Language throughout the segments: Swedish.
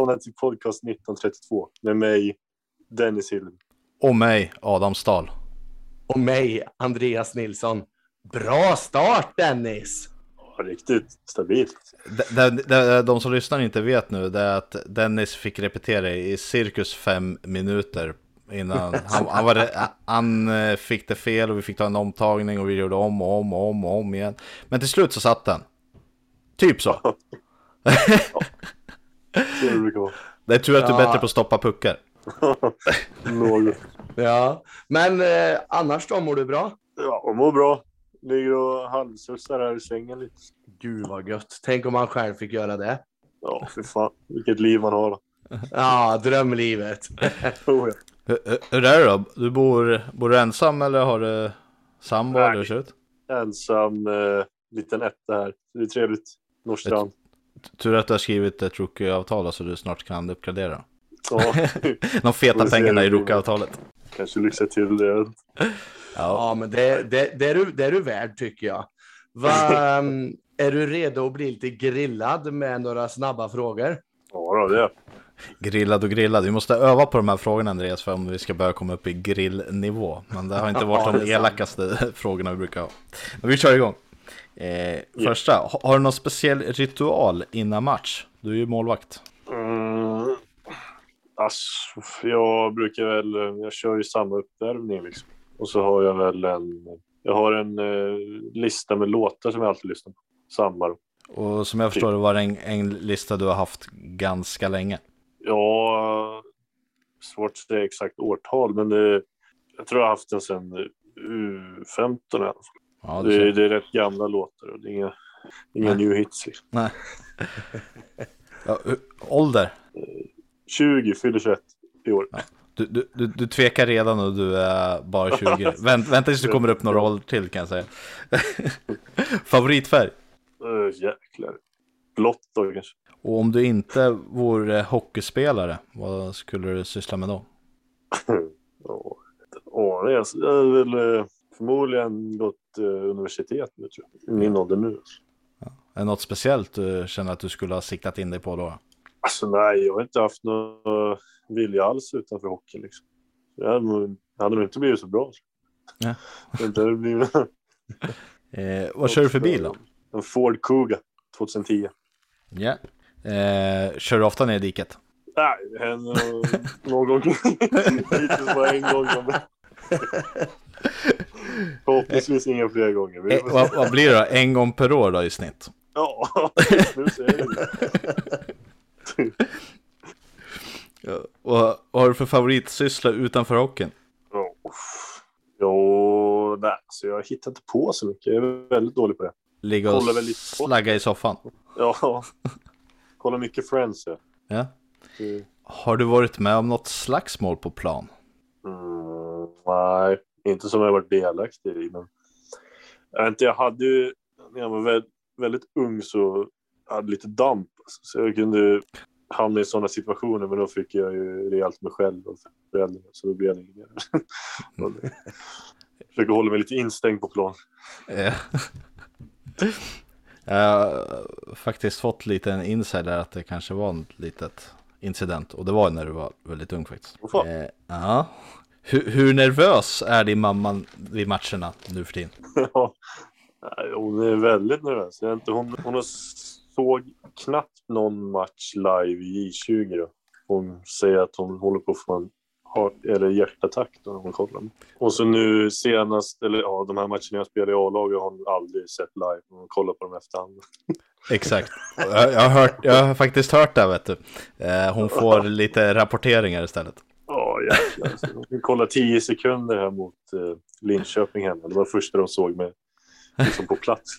välkomna till podcast 1932 med mig, Dennis Hillen. Och mig, Adam Stahl. Och mig, Andreas Nilsson. Bra start Dennis! Ja, riktigt stabilt. Det, det, det, de som lyssnar inte vet nu det är att Dennis fick repetera i cirkus fem minuter innan han, han, var, han eh, fick det fel och vi fick ta en omtagning och vi gjorde om och om och om och om igen. Men till slut så satt den. Typ så. ja. Så det brukar vara. Det är tur att du är bättre på att stoppa puckar. Något. Ja, men eh, annars då, mår du bra? Ja, jag mår bra. Ligger och halvsussar här i sängen lite. Gud vad gött. Tänk om man själv fick göra det. Ja, för fan. Vilket liv man har. Ja, drömlivet. Oh, ja. Hur, hur- är det då? Du bor, bor du ensam eller har du sambo? Nej. Ensam eh, liten etta här. Det är trevligt. Norrstrand. Tur att du har skrivit ett rookie-avtal så du snart kan uppgradera. Ja, De feta pengarna i rookie-avtalet. kanske lyxa till det. Ja. Ja, men det, det, det, är du, det är du värd tycker jag. Va, ehm, är du redo att bli lite grillad med några snabba frågor? Ja, då, det. Grillad och grillad. Vi måste öva på de här frågorna Andreas för om vi ska börja komma upp i grillnivå. Men det har inte varit Ja, de elakaste frågorna vi brukar ha. Men vi kör igång. Eh, första, ha- har du någon speciell ritual innan match? Du är ju målvakt. Mm. Alltså, jag brukar väl, jag kör ju samma uppvärmning liksom. Och så har jag väl en, jag har en eh, lista med låtar som jag alltid lyssnar på. Samma då. Och som jag förstår det var det en, en lista du har haft ganska länge. Ja, svårt att säga exakt årtal, men det, jag tror jag har haft den sedan U15 i alla fall. Ja, Det, ser. det är rätt gamla låtar och det är inga, inga new hits. Liksom. Nej. Ja, ålder? 20, fyller 21 i år. Du, du, du, du tvekar redan och du är bara 20. Vänt, vänta tills du kommer upp några år till kan jag säga. Favoritfärg? Uh, jäklar. Blått då kanske. Och om du inte vore hockeyspelare, vad skulle du syssla med då? Ja, ja, det är, alltså- jag har väl eh, förmodligen gått universitet nu tror jag. Min ålder nu. Alltså. Är det något speciellt du känner att du skulle ha siktat in dig på då? alltså nej, jag har inte haft någon vilja alls utanför hockeyn liksom. Jag hade nog, jag hade nog inte blivit så bra. Ja. Inte hade blivit Eh, vad kör du för bil då? En Ford Kuga 2010. Ja. Eh, kör du ofta ner i diket? Nej, det händer nog någon gång. Hittills bara en gång. Förhoppningsvis inga fler gånger. Vi Eh, får vad, vad blir det då? En gång per år då i snitt? Ja, nu ser jag det. Ja. Och vad har du för favoritsyssla utanför hockeyn? Ja. Jo, nej, så jag hittar inte på så mycket. Jag är väldigt dålig på det. Ligga och slagga i soffan? Ja, kolla mycket Friends. Ja. Ja. Mm, Har du varit med om något slagsmål på plan? Mm, nej, inte som jag varit delaktig i. Men... Jag, inte, jag hade ju, när jag var väldigt, ung så hade lite damp. Så jag kunde hamna i sådana situationer, men då fick jag ju rejält mig själv och föräldrarna. Så då blev det inget mer. Försöker hålla mig lite instängd på plan. Ja. Jag har faktiskt fått lite en insider att det kanske var en litet incident. Och det var när du var väldigt ung faktiskt. Eh, ja. Hur, hur nervös är din mamma vid matcherna nu för tiden? Ja, hon är väldigt nervös. Jag inte, hon, hon har såg knappt någon match live i J20. Då. Hon säger att hon håller på att få en eller hjärtattack då när hon kollar. Och så nu senast, eller ja, de här matcherna jag spelar i A-laget har hon aldrig sett live. Hon kollar på dem efterhand. Exakt. Jag, jag, har hört, jag har faktiskt hört det vet du. Eh, hon får lite rapporteringar istället. Ja, jäklar. Så Hon kollar 10 sekunder här mot eh, Linköping hemma. Det var det första de såg med liksom på plats.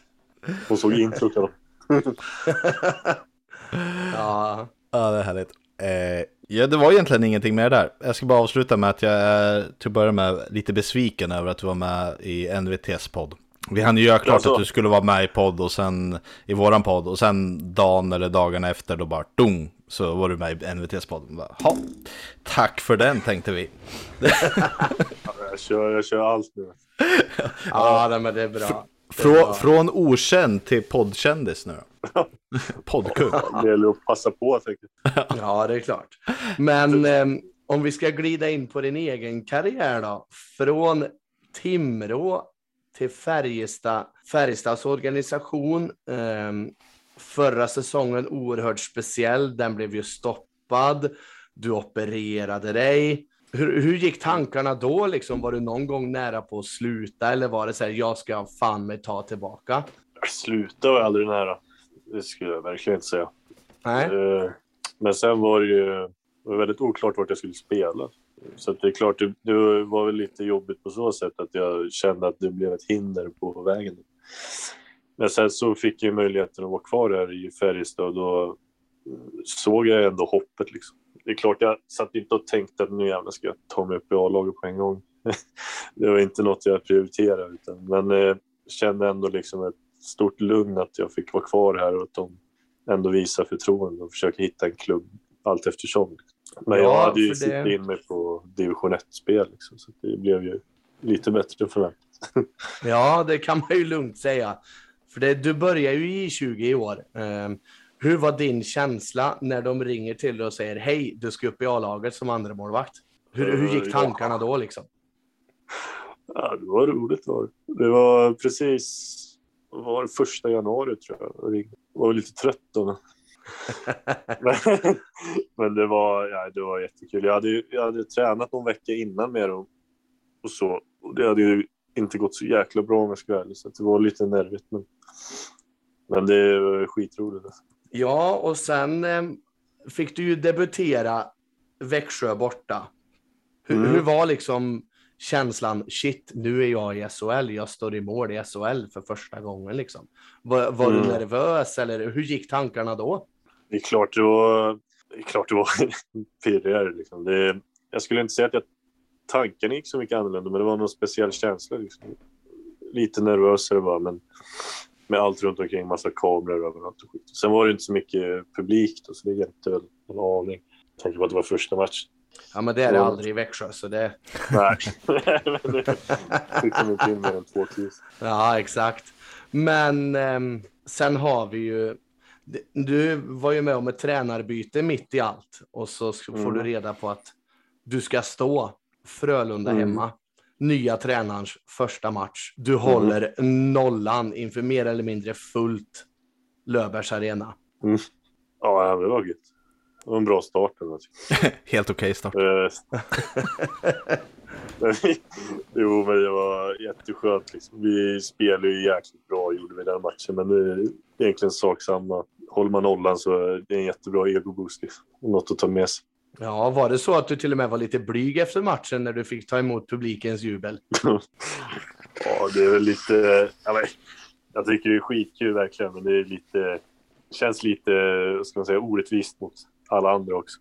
Hon såg introt av. Ja, Ja, det är härligt. Eh, ja, det var egentligen ingenting mer där. Jag ska bara avsluta med att jag är till att börja med lite besviken över att du var med i NVTs podd. Vi hann ju göra klart Jaså? att du skulle vara med i podd och sen i våran podd och sen dagen eller dagarna efter då bara dong så var du med i NVTs podd. Bara, "Ha, Tack för den tänkte vi. Ja, Jag kör, jag kör allt nu. ja nej, men det är bra. Det är Frå, bra. från okänd till poddkändis nu. Poddkung. Det gäller att passa på, tänker jag. Ja, det är klart. Men eh, om vi ska glida in på din egen karriär då. Från Timrå till Färjestad, Färjestads organisation. Eh, förra säsongen oerhört speciell. Den blev ju stoppad. Du opererade dig. Hur, hur gick tankarna då? Liksom? Var du någon gång nära på att sluta eller var det så här, jag ska fan mig ta tillbaka? Sluta var jag aldrig nära. Det skulle jag verkligen inte säga. Nej. Eh, Men sen var det ju var väldigt oklart vart jag skulle spela. Så det är klart, det, det var väl lite jobbigt på så sätt att jag kände att det blev ett hinder på vägen. Men sen så fick jag möjligheten att vara kvar här i Färjestad och då såg jag ändå hoppet. Liksom. Det är klart, jag satt inte och tänkte att nu jävlar ska jag ta mig upp i A-laget på en gång. det var inte något jag prioriterade. Utan, men eh, kände ändå liksom ett stort lugn att jag fick vara kvar här och att de ändå visar förtroende och försöker hitta en klubb allt eftersom. Men Ja, jag hade ju för det- in mig på division 1-spel liksom, så det blev ju lite bättre för mig. Ja, det kan man ju lugnt säga. För det, du börjar ju i 20 i år. Eh, hur var din känsla när de ringer till dig och säger hej, du ska upp i A-laget som andra målvakt? Hur, hur gick Eh, tankarna då liksom? Ja, det var roligt. Var det. var precis var första januari tror jag. Jag var lite trött då. Men, men, det, var, ja, det var jättekul. Jag hade, jag hade tränat någon vecka innan med dem. Och så. Och det hade ju inte gått så jäkla bra om jag ska vara ärlig. Så det var lite nervigt. Men, men det var skitroligt. Alltså. Ja, och sen eh, fick du ju debutera Växjö borta. Hur, Mm. hur var liksom känslan? Shit, nu är jag i SHL. Jag står i mål i SHL för första gången liksom. Var, var du Mm. nervös eller hur gick tankarna då? Det är klart det var, det är klart det var pirrigare. Liksom. Det, jag skulle inte säga att jag, tanken gick så mycket annorlunda, men det var någon speciell känsla. Liksom. Lite nervösare bara, men med allt runt omkring, massa kameror överallt och skit. Sen var det inte så mycket publik då, så det hjälpte väl en aning. Jag tänker på att det var första matchen. Ja, men det är det aldrig i Växjö, så det... Nej, men det de inte in mer än två tusen. Ja, exakt. Men ehm, sen har vi ju... Du var ju med om ett tränarbyte mitt i allt och så får Mm. du reda på att du ska stå Frölunda Mm. hemma. Nya tränarens första match. Du håller nollan inför mer eller mindre fullt Löfbergs arena. Ja, det var gött. Det var en bra start. Helt okej start. Eh, jo, men det var jätteskönt. Liksom. Vi spelade ju jäkligt bra, gjorde vi den matchen. Men det är egentligen sak samma. Håller man nollan så är det en jättebra egoboost. Liksom. Något att ta med sig. Ja, var det så att du till och med var lite blyg efter matchen när du fick ta emot publikens jubel? Ja, det är väl lite... Jag tycker det är skitkul verkligen, men det är lite... känns lite, ska man säga, orättvist mot alla andra också.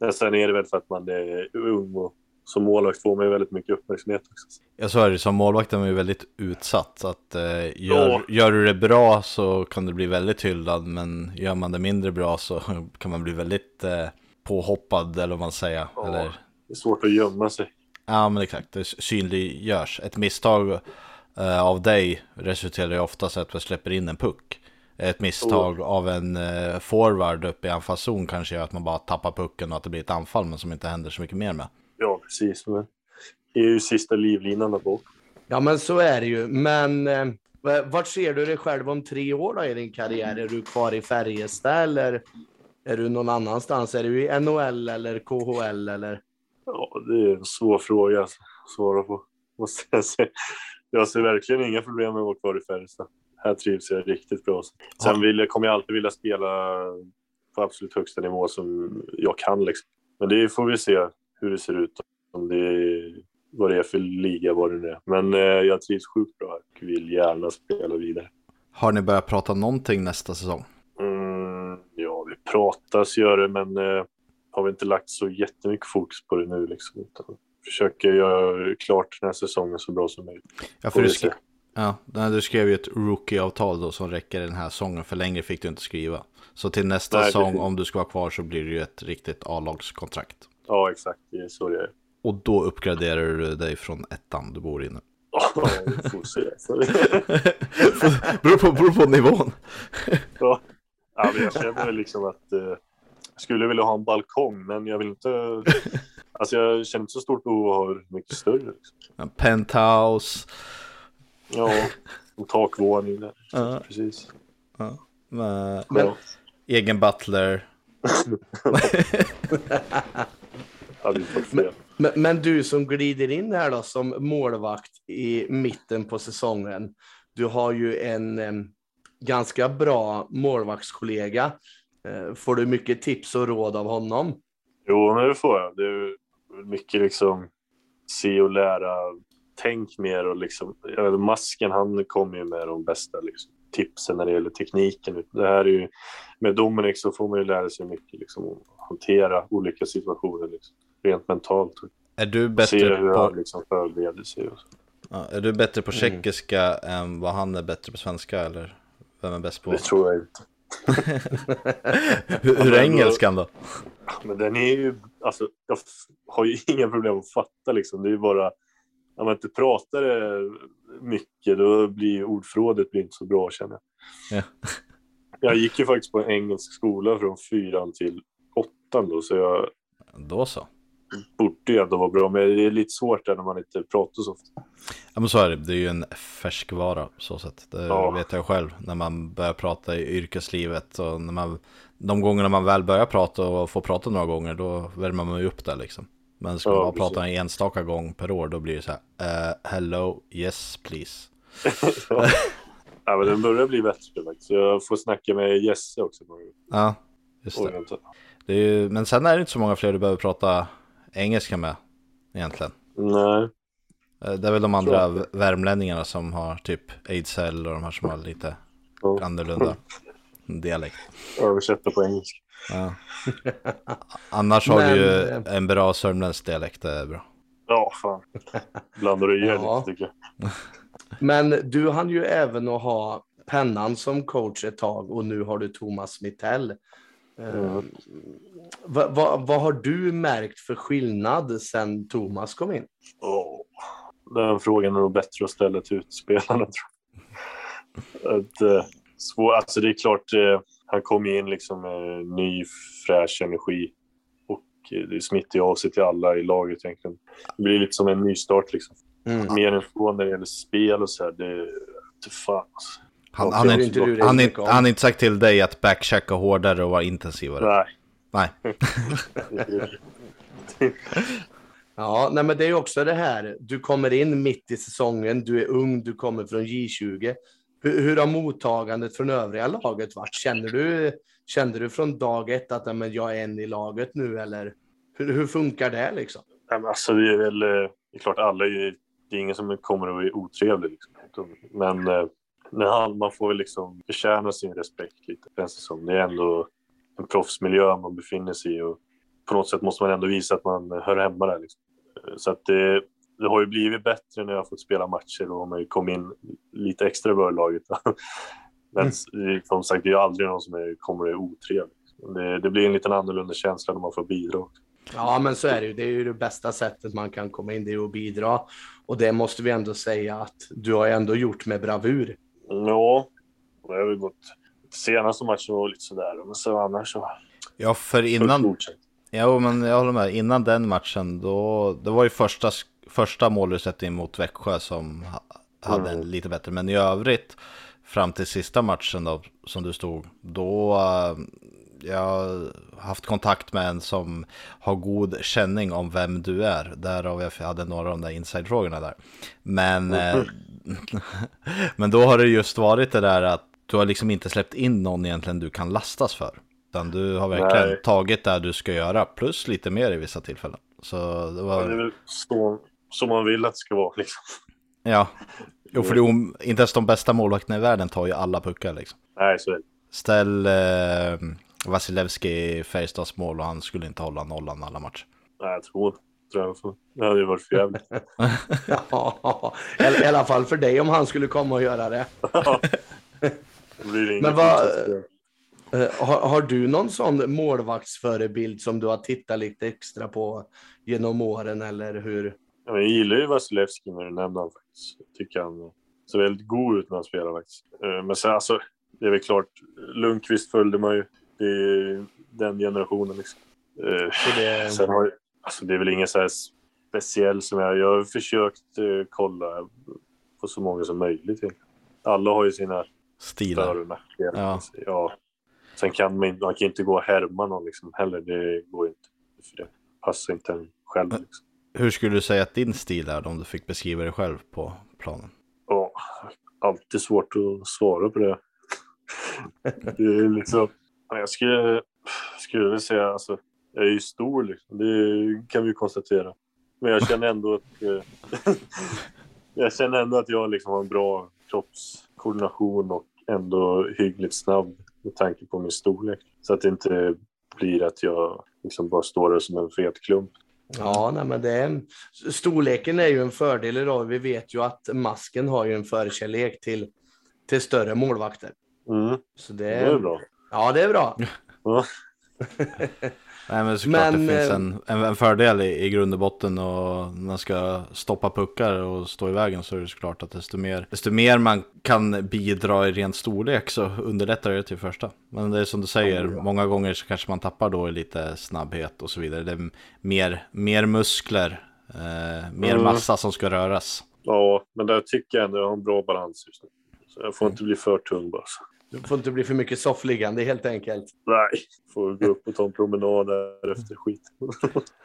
Men sen är det väl för att man är ung och som målvakt får man ju väldigt mycket uppmärksamhet också. Jag sa det, som målvakt är man ju väldigt utsatt. Så att, eh, gör, Ja. gör du det bra så kan du bli väldigt hyllad, men gör man det mindre bra så kan man bli väldigt eh, påhoppad, eller vad man säger. Ja. Eller, Det är svårt att gömma sig. ja, men exakt, det synliggörs. Ett misstag eh, av dig resulterar ju oftast i att du släpper in en puck. Ett misstag av en eh, forward uppe i anfallszon kanske gör att man bara tappar pucken och att det blir ett anfall, men som inte händer så mycket mer med. Ja, precis. Men det är ju sista livlinan där bak. Ja, men så är det ju. Men eh, vart ser du dig själv om tre år då i din karriär? Är du kvar i Färjestad eller är du någon annanstans? Är du i NHL eller KHL eller? Ja, det är en svår fråga att svara på. Måste jag, säga. jag ser verkligen inga problem med att vara kvar i Färjestad. Här trivs jag riktigt bra. Sen vill jag, kommer jag alltid vilja spela på absolut högsta nivå som jag kan. Liksom. Men det får vi se hur det ser ut. Om det är, vad det är för liga, vad det nu är. Men eh, jag trivs sjukt bra här och vill gärna spela vidare. Har ni börjat prata någonting nästa säsong? Pratas gör det, men eh, har vi inte lagt så jättemycket fokus på det nu. Liksom, utan försöker göra klart den här säsongen så bra som möjligt. Ja, för du, se. ja, du skrev ju ett rookie-avtal då som räcker den här säsongen, för längre fick du inte skriva. Så till nästa Nej, säsong, precis. om du ska vara kvar, så blir det ju ett riktigt A-lagskontrakt. Ja, exakt. Det är så det är. Och då uppgraderar du dig från ettan du bor i nu. Ja, vi får se. Beror, på, beror på nivån. ja, Ja, men jag känner väl liksom att eh, jag skulle vilja ha en balkong, men jag vill inte. Alltså, jag känner inte så stort behov av att ha mycket större. Liksom. En penthouse. Ja, en takvåning där. Ja. Precis. Med Men- Ja. egen butler. Fel. Men, men du som glider in här då som målvakt i mitten på säsongen. Du har ju en ganska bra målvaktskollega. Eh, får du mycket tips och råd av honom? Jo, men det får jag. Det är mycket liksom se och lära. Tänk mer och liksom. Jag vet, masken, han kommer ju med de bästa liksom, tipsen när det gäller tekniken. Det här är ju med Dominic så får man ju lära sig mycket liksom att hantera olika situationer liksom, rent mentalt. Är du Se bättre hur han på, liksom förbereder sig. Och så. ja, är du bättre på Mm. tjeckiska än vad han är bättre på svenska eller? Vem är bäst på? Det tror jag inte. Hur, hur är engelskan då? Men den är ju, alltså, jag har ju inga problem att fatta liksom. Det är ju bara, när man inte pratar det mycket, då blir ordförrådet blir inte så bra känner jag. Ja. Jag gick ju faktiskt på en engelsk skola från fyran till åttan då, så jag Då så. Borde ju ändå vara bra. Men det är lite svårt där när man inte pratar så ofta. Ja men så är det, det är ju en färskvara så sätt. Det Ja. vet jag själv när man börjar prata i yrkeslivet och när man, de gångerna man väl börjar prata och får prata några gånger då värmer man ju upp där liksom. Men ska man Ja, precis. prata en enstaka gång per år då blir det så här, eh, hello, yes please. ja, men den börjar bli bättre faktiskt. Jag får snacka med Jesse också. Ja, just det. det ju, men sen är det inte så många fler du behöver prata engelska med egentligen. Nej, Eh, Det är väl de andra värmlänningarna som har typ Ejdsell och de här som har lite Ja. annorlunda dialekt. översätta på engelska. Ja. Annars har Men, du ju eh, en bra sörmländsk dialekt, det är bra. Ja, fan. Blandar du ihjäl Ja. lite tycker jag. Men du hann ju även att ha pennan som coach ett tag och nu har du Thomas Mittell. Eh, Mm. vad, vad, vad har du märkt för skillnad sen Thomas kom in? Åh, Den frågan är nog bättre att ställa till utspelarna. Att, eh, svår, alltså det är klart, eh, han kom in liksom med ny fräsch energi och eh, det smittar ju av sig till alla i laget egentligen. Det blir lite som en nystart liksom. Mm. Mer än så när det gäller spel och så här, det inte fan alltså. Han, han, är är inte, han, rädd är, han har inte sagt till dig att backchecka hårdare och vara intensivare. Nej. Nej. Ja, nej, men det är ju också det här. Du kommer in mitt i säsongen, du är ung, du kommer från J20. Hur, hur har mottagandet från övriga laget varit? Känner du, kände du från dag ett att men jag är en i laget nu eller hur, hur funkar det liksom? Nej, men alltså det är väl, eh, det är klart alla är ju, det är ingen som kommer att vara otrevlig liksom. Men när han, man får väl liksom förtjäna sin respekt lite, känns det som. Det är ändå en proffsmiljö man befinner sig i och på något sätt måste man ändå visa att man hör hemma där liksom. Så att det, det har ju blivit bättre när jag har fått spela matcher och har man ju kommit in lite extra i laget. Men mm. som sagt, det är aldrig någon som är, kommer att vara otrevlig. Det, det blir en liten annorlunda känsla när man får bidra. Ja, men så är det ju. Det är ju det bästa sättet man kan komma in, det är att bidra. Och det måste vi ändå säga att du har ändå gjort med bravur. Ja, det har väl gått. Senaste matchen var lite sådär, men så annars så... Ja, för innan, ja, men jag håller med. Innan den matchen, då, det var ju första, första målutsättningen mot Växjö som ha- hade Mm. en lite bättre. Men i övrigt, fram till sista matchen då, som du stod, då eh, jag har haft kontakt med en som har god känning om vem du är. Därav jag hade några av de där inside-frågorna där. Men, eh, men då har det just varit det där att du har liksom inte släppt in någon egentligen du kan lastas för. Utan du har verkligen Nej. tagit det du ska göra, plus lite mer i vissa tillfällen. Så det Ja, var, det är väl så, så man vill att det ska vara. Liksom. ja. Jo, för det, om- inte ens de bästa målvakterna i världen tar ju alla puckar liksom. Nej, så är det. Ställ eh, Vasilevski i Färjestads mål och han skulle inte hålla nollan alla matcher. Nej, jag tror tror Det hade ju varit för jävligt. Ja, i alla fall för dig om han skulle komma och göra det. Det Men vad-. Eh, Har, har du någon sån målvaktsförebild som du har tittat lite extra på genom åren eller hur? Jag gillar ju Vasilevski när du nämnde honom faktiskt. Jag tycker han ser väldigt god ut när han spelar faktiskt. Eh, Men sen alltså, det är väl klart, Lundqvist följde man ju. Det är den generationen liksom. Eh, Så det, Sen har, alltså det är väl inget så här speciellt som jag... Jag har försökt eh, kolla på så många som möjligt. Alla har ju sina Stilar. för och nackdelar. Ja. Ja. Sen kan man, inte- man kan inte gå och härma någon liksom heller. Det går inte. För det passar inte en själv. Liksom. Hur skulle du säga att din stil är om du fick beskriva dig själv på planen? Ja, alltid svårt att svara på det. Det är liksom... ja, Jag skulle, skulle säga, alltså, jag är ju stor liksom. Det kan vi ju konstatera. Men jag känner ändå att... eh, jag känner ändå att jag liksom har en bra kroppskoordination och ändå hyggligt snabb med tanke på min storlek. Så att det inte blir att jag liksom bara står där som en fet klump. ja, nej, men det är, storleken är ju en fördel idag. Vi vet ju att masken har ju en förkärlek till, till större målvakter. Mm, Så det, det är bra. Ja, det är bra. Nej men såklart Men, det finns eh, en, en, en fördel i, i grund och botten och man ska stoppa puckar och stå i vägen så är det såklart att desto mer, desto mer man kan bidra i ren storlek så underlättar det till första. Men det är som du säger, Ja, många gånger så kanske man tappar då i lite snabbhet och så vidare. Det är mer, mer muskler, eh, mer Mm. massa som ska röras. Ja, men där tycker jag ändå jag har en bra balans just nu. Så jag får inte bli för tung bara. Du får inte bli för mycket soffliggande helt enkelt. Nej, får gå upp och ta en promenad där efter skit.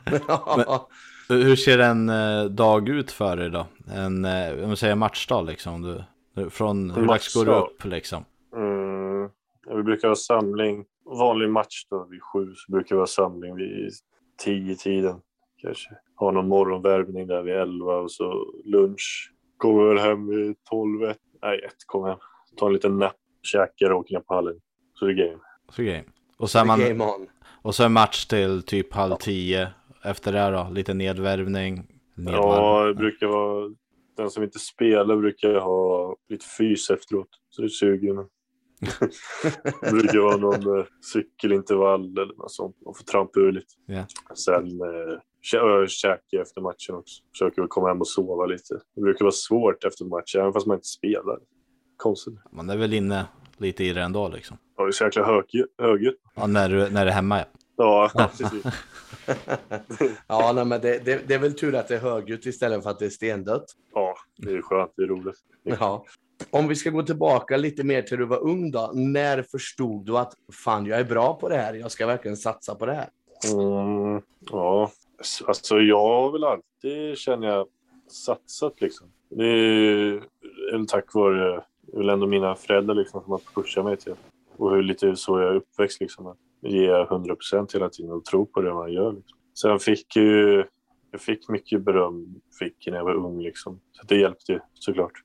Ja, Hur ser en eh, dag ut för dig då? En, eh, om vi säger matchdag liksom. Du, du, från hur dags går du upp liksom? Mm. Vi brukar ha samling, vanlig match då vid sju, så brukar vi ha samling vid tio tiden. Kanske ha någon morgonvärmning där vid elva och så lunch. Kommer väl hem vid tolv, ett. Nej, ett kommer hem. Ta en liten napp, käkar och åker ner på hallen. Så det är game. Så game. Och så är man, game on. Och så en match till typ halv tio. Efter det då, lite nedvärvning. nedvarv. Ja, det brukar vara... Den som inte spelar brukar ha lite fys efteråt. Så det är sugen. det brukar vara någon eh, cykelintervall eller något sånt. Man får trampa ur lite. Ja. Sen eh, kä- äh, käka efter matchen också. Försöker komma hem och sova lite. Det brukar vara svårt efter matchen, även fast man inte spelar. Konstigt. Man är väl inne lite i det ändå liksom. Ja, det är så jäkla hög- högljutt. Ja, när, du, när det är hemma ja. Ja, precis. Ja, nej, men det, det, det är väl tur att det är högljutt istället för att det är stendött. Ja, det är skönt. Det är roligt. Ja. Om vi ska gå tillbaka lite mer till du var ung då. När förstod du att fan, jag är bra på det här. Jag ska verkligen satsa på det här. Mm, ja, alltså jag har väl alltid, känner jag, satsat liksom. Det är tack vare, det är väl ändå mina föräldrar liksom som har pushat mig till. Och hur lite så jag är uppväxt liksom. Att ge 100 procent hela tiden och tro på det man gör. Liksom. Sen fick ju, jag fick mycket beröm fick när jag var ung liksom. Så det hjälpte ju såklart.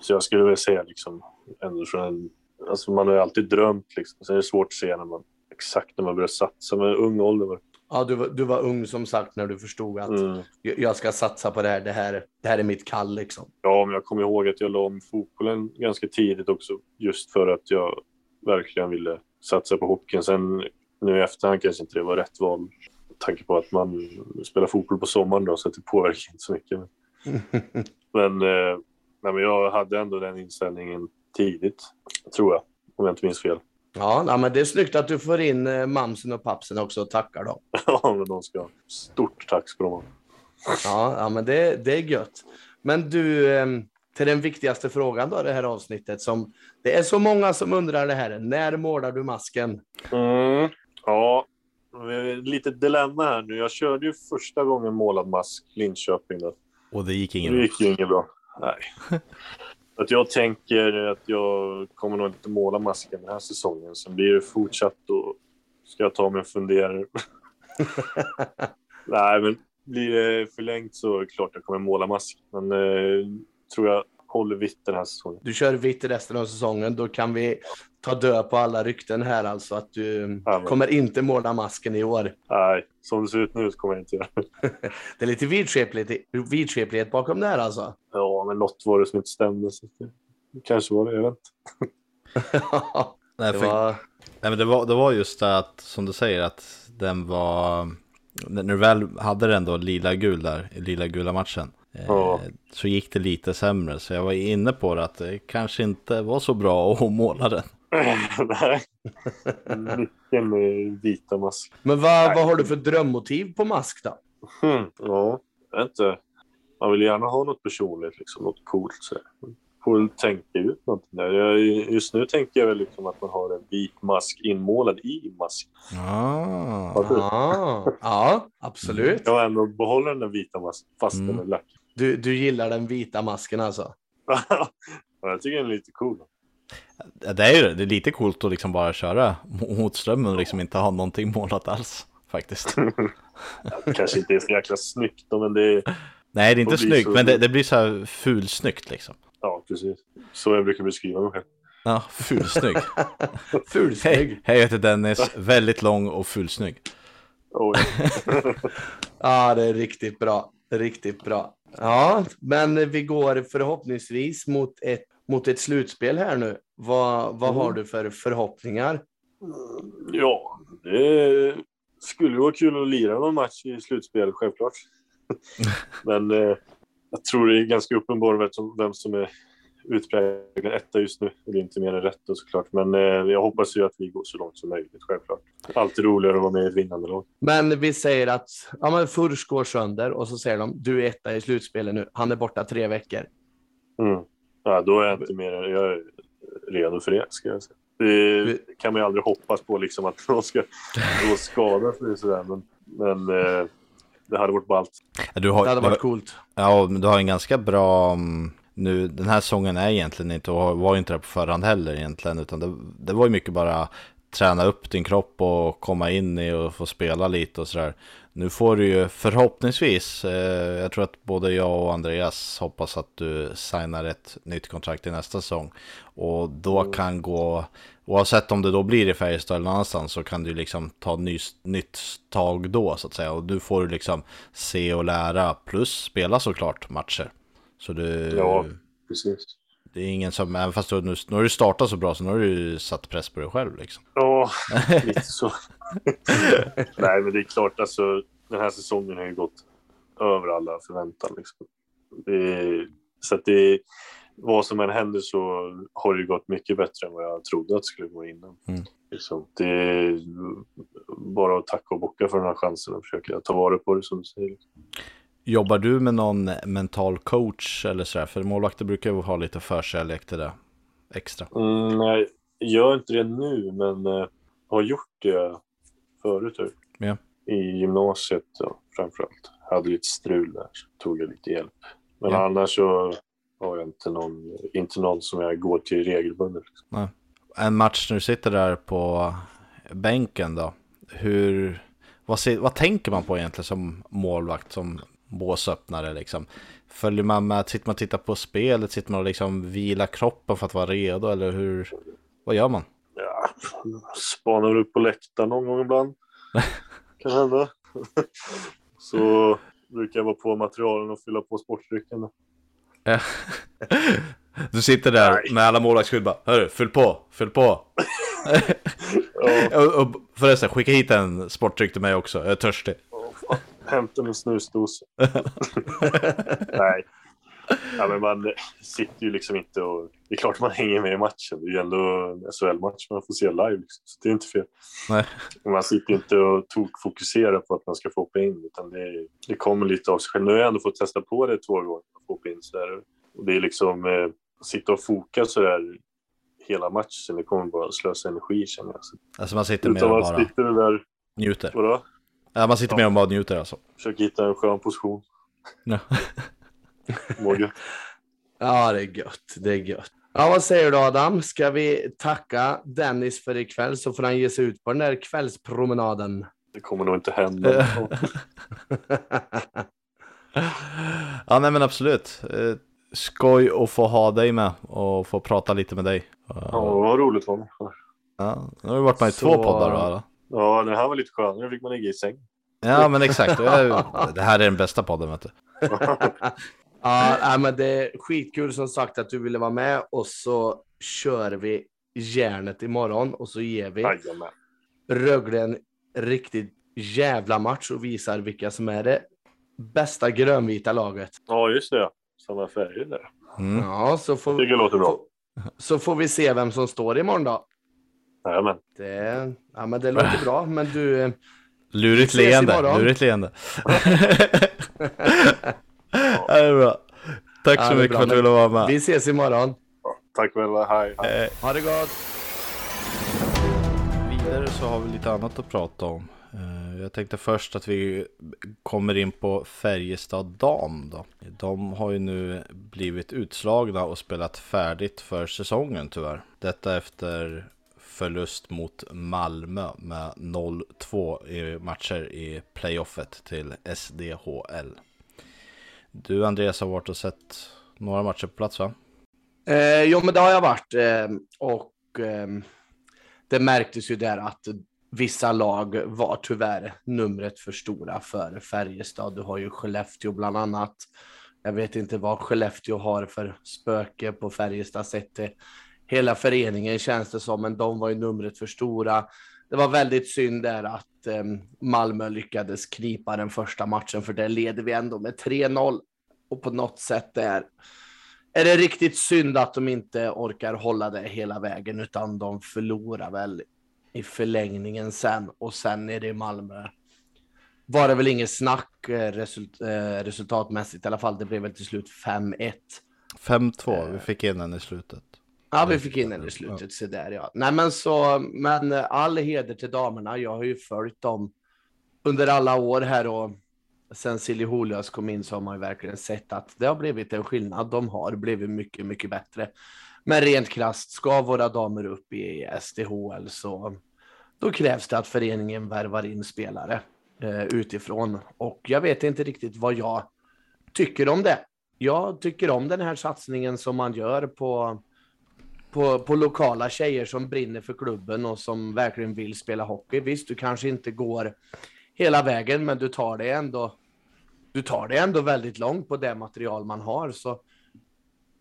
Så jag skulle väl säga liksom, ändå från en, alltså man har ju alltid drömt liksom. Sen är det svårt att säga när man, exakt när man börjar satsa. Men ung ålder var Ja, du, var- du var ung som sagt när du förstod att Mm. jag, ska satsa på det här. Det här, det här är mitt kall liksom. Ja, men jag kommer ihåg att jag la om fotbollen ganska tidigt också. Just för att jag verkligen ville satsa på hockeyn. Sen nu i efterhand kanske inte det var rätt val. Med tanke på att man spelar fotboll på sommaren då, så att det påverkar inte så mycket. Men, eh, nej, men jag hade ändå den inställningen tidigt, tror jag. Om jag inte minns fel. Ja, nej, men det är snyggt att du får in eh, mamsen och pappsen också och tackar dem. Ja, men de ska stort tack ska de ha. Ja, ja men det, det är gött. Men du, eh, till den viktigaste frågan då, det här avsnittet. Som, det är så många som undrar det här. När målar du masken? Mm. Ja, lite dilemma här nu. Jag körde ju första gången målad mask Linköping. Då. Och det gick ingen Det gick ju inget bra. Nej. Att jag tänker att jag kommer nog inte måla masken den här säsongen. Sen blir det fortsatt och ska jag ta mig en funderare. Nej, men blir det förlängt så är det klart jag kommer måla mask. Men eh, tror jag håller vitt den här säsongen. Du kör vitt resten av säsongen. Då kan vi ta död på alla rykten här alltså att du Ja, men- kommer inte måla masken i år. Nej, som det ser ut nu så kommer jag inte göra det. Är lite vidskeplighet, vidskeplighet bakom det här alltså. Ja, men något var det som inte stämde. Så det kanske var det, jag vet inte. Nej, för, var... nej, men det var, det var just det att, som du säger, att den var... När du väl hade den då lila-gul där, i lila-gula matchen. Eh, Ja. Så gick det lite sämre, så jag var inne på det att det kanske inte var så bra att måla den. Nej. Mycket med vita mask. Men vad, vad har du för drömmotiv på mask då? Hmm, ja, jag vet inte. Man vill gärna ha något personligt, liksom, något coolt. Så. Får väl tänka ut någonting där. Jag, just nu tänker jag väl liksom att man har en vit mask inmålad i mask. Ah. Ah, ja, absolut. Jag ändå behåller den där vita masken fast Mm. den är lack. Du, du gillar den vita masken alltså? Ja, jag tycker den är lite cool. Det är ju det. Det är lite coolt att liksom bara köra mot strömmen och liksom inte ha någonting målat alls. Faktiskt. Det kanske inte är så jäkla snyggt men det är... Nej, det är inte snyggt, så- men det, det blir så här fulsnyggt liksom. Ja, precis. Så jag brukar beskriva mig själv. Ja, fulsnygg. Fulsnygg. Hej, hej, jag heter Dennis. Väldigt lång och fulsnygg. Ja, det är riktigt bra. Riktigt bra. Ja, men vi går förhoppningsvis mot ett, mot ett slutspel här nu. Vad, vad har du för förhoppningar? Ja, det skulle vara kul att lira någon match i slutspel, självklart. Men eh, jag tror det är ganska uppenbart vem som är utpräglad etta just nu. Det är inte mer än rätt då, såklart. Men eh, jag hoppas ju att vi går så långt som möjligt, självklart. Alltid roligare att vara med i ett vinnande lag. Men vi säger att ja, men Furs går sönder och så säger de du är etta i slutspelet nu. Han är borta tre veckor. Mm. Ja, då är jag inte mer jag är redo för det, ska jag säga. Det kan man ju aldrig hoppas på, liksom, att någon ska gå skadad för det sådär. Men, men eh, det hade varit ballt. Du har, Det hade du har- varit coolt. Ja, du har en ganska bra... mm, Nu, den här säsongen är egentligen inte, och var inte det på förhand heller egentligen, utan det, det var ju mycket bara träna upp din kropp och komma in i och få spela lite och sådär. Nu får du ju förhoppningsvis, eh, jag tror att både jag och Andreas hoppas att du signar ett nytt kontrakt i nästa säsong. Och då kan gå, oavsett om det då blir i Färjestad eller någon annanstans, så kan du liksom ta ny, nytt tag då så att säga. Och du får liksom se och lära, plus spela såklart matcher. Så du, Ja. Precis. det är ingen som, även fast du nu, nu har du startat så bra så nu har du satt press på dig själv liksom. Ja, lite så. Nej, men det är klart, alltså, den här säsongen har ju gått över alla förväntan. Liksom. Det så att det, vad som än händer så har det gått mycket bättre än vad jag trodde att det skulle gå innan. Mm. Liksom, det är bara att tacka och bocka för den här chansen och försöka ta vara på det som du säger. Jobbar du med någon mental coach eller sådär? För målvakter brukar ju ha lite förkärlek till det extra. Mm, nej, jag gör inte det nu, men eh, har gjort det förut. typ. Ja. I gymnasiet ja, framförallt. Hade lite strul där, så tog jag lite hjälp. Men Ja. annars så har jag inte någon, inte någon som jag går till regelbundet. Liksom. En match när du sitter där på bänken då. Hur, vad, vad tänker man på egentligen som målvakt, som båsöppnare liksom? Följer man med, sitter man och tittar på spelet, sitter man och liksom vilar kroppen för att vara redo eller hur? Vad gör man? Ja, spanar väl upp på läktaren någon gång ibland. kan hända. så brukar jag vara på materialen och fylla på sportdrycken. Du sitter där Nej. med alla målvaktsskydd bara, hörru, fyll på, fyll på. Ja, och, och förresten, skicka hit en sportdryck till mig också, jag är törstig. hämta min snusdosa. Nej. Ja, men man sitter ju liksom inte och... Det är klart man hänger med i matchen. Det är ju ändå en SHL-match man får se live. Liksom. Så det är inte fel. Nej. Man sitter inte och tokfokuserar på att man ska få hoppa in. Utan det, det kommer lite av sig själv. Nu har jag ändå fått testa på det två gånger. Att få hoppa in så där. Och det är liksom... Eh, sitta och foka så där hela matchen. Det kommer bara att slösa energi känner jag. Så, Alltså man sitter med utan och bara sitter där... njuter. Vadå? Ja, man sitter med och bara njuter alltså. Försöker hitta en skön position. Ja. Ja, det är gött. Det är gött. Ja, vad säger du Adam? Ska vi tacka Dennis för ikväll så får han ge sig ut på den där kvällspromenaden. Det kommer nog inte hända. Ja, nej men absolut. Eh, Skoj att få ha dig med och få prata lite med dig. Ja, vad roligt var det. Ja, nu har vi varit med i Så- två poddar då. Ja, den här var lite skönare. Nu fick man ligga i säng. Ja, men exakt. Det här är den bästa podden, vet du. Ja, men det är skitkul som sagt att du ville vara med och så kör vi järnet imorgon och så ger vi Jajamän. Rögle en riktigt jävla match och visar vilka som är det bästa grönvita laget. Ja, just det. Samma färger där. Mm. Ja, så får, Tycker det låter bra. får, så får vi se vem som står imorgon då. Jajamän. Det, ja, men det låter bra, men du, eh, Lurigt leende, lurigt leende. det är bra. Tack Ja, så mycket bra, för att du ville vara med. vi ses imorgon. Tack väl. Hej. hej. Eh, Ha det gott! Vidare så har vi lite annat att prata om. Eh, Jag tänkte först att vi kommer in på Färjestad Dam då. De har ju nu blivit utslagna och spelat färdigt för säsongen tyvärr. Detta efter förlust mot Malmö med 0-2 i matcher i playoffet till SDHL. Du Andreas har varit och sett några matcher på plats va? Eh, jo, men det har jag varit. Eh, och eh, det märktes ju där att vissa lag var tyvärr numret för stora för Färjestad. Du har ju Skellefteå bland annat. Jag vet inte vad Skellefteå har för spöke på Färjestad sett hela föreningen känns det som, men de var ju numret för stora. Det var väldigt synd där att eh, Malmö lyckades knipa den första matchen, för där leder vi ändå med 3-0 och på något sätt är är det riktigt synd att de inte orkar hålla det hela vägen, utan de förlorar väl i förlängningen sen och sen är det i Malmö. Var det väl inget snack eh, result, eh, resultatmässigt i alla fall. Det blev väl till slut 5-1. 5-2, vi fick in den i slutet. Ja, vi fick in den i slutet. Så där, ja. Nej, men så, men eh, all heder till damerna. Jag har ju följt dem under alla år här och sen Silly Holius kom in så har man ju verkligen sett att det har blivit en skillnad. De har blivit mycket, mycket bättre. Men rent krasst, ska våra damer upp i SDHL så då krävs det att föreningen värvar in spelare eh, utifrån. Och jag vet inte riktigt vad jag tycker om det. Jag tycker om den här satsningen som man gör på på, på lokala tjejer som brinner för klubben och som verkligen vill spela hockey. Visst, du kanske inte går hela vägen, men du tar det ändå. Du tar det ändå väldigt långt på det material man har, så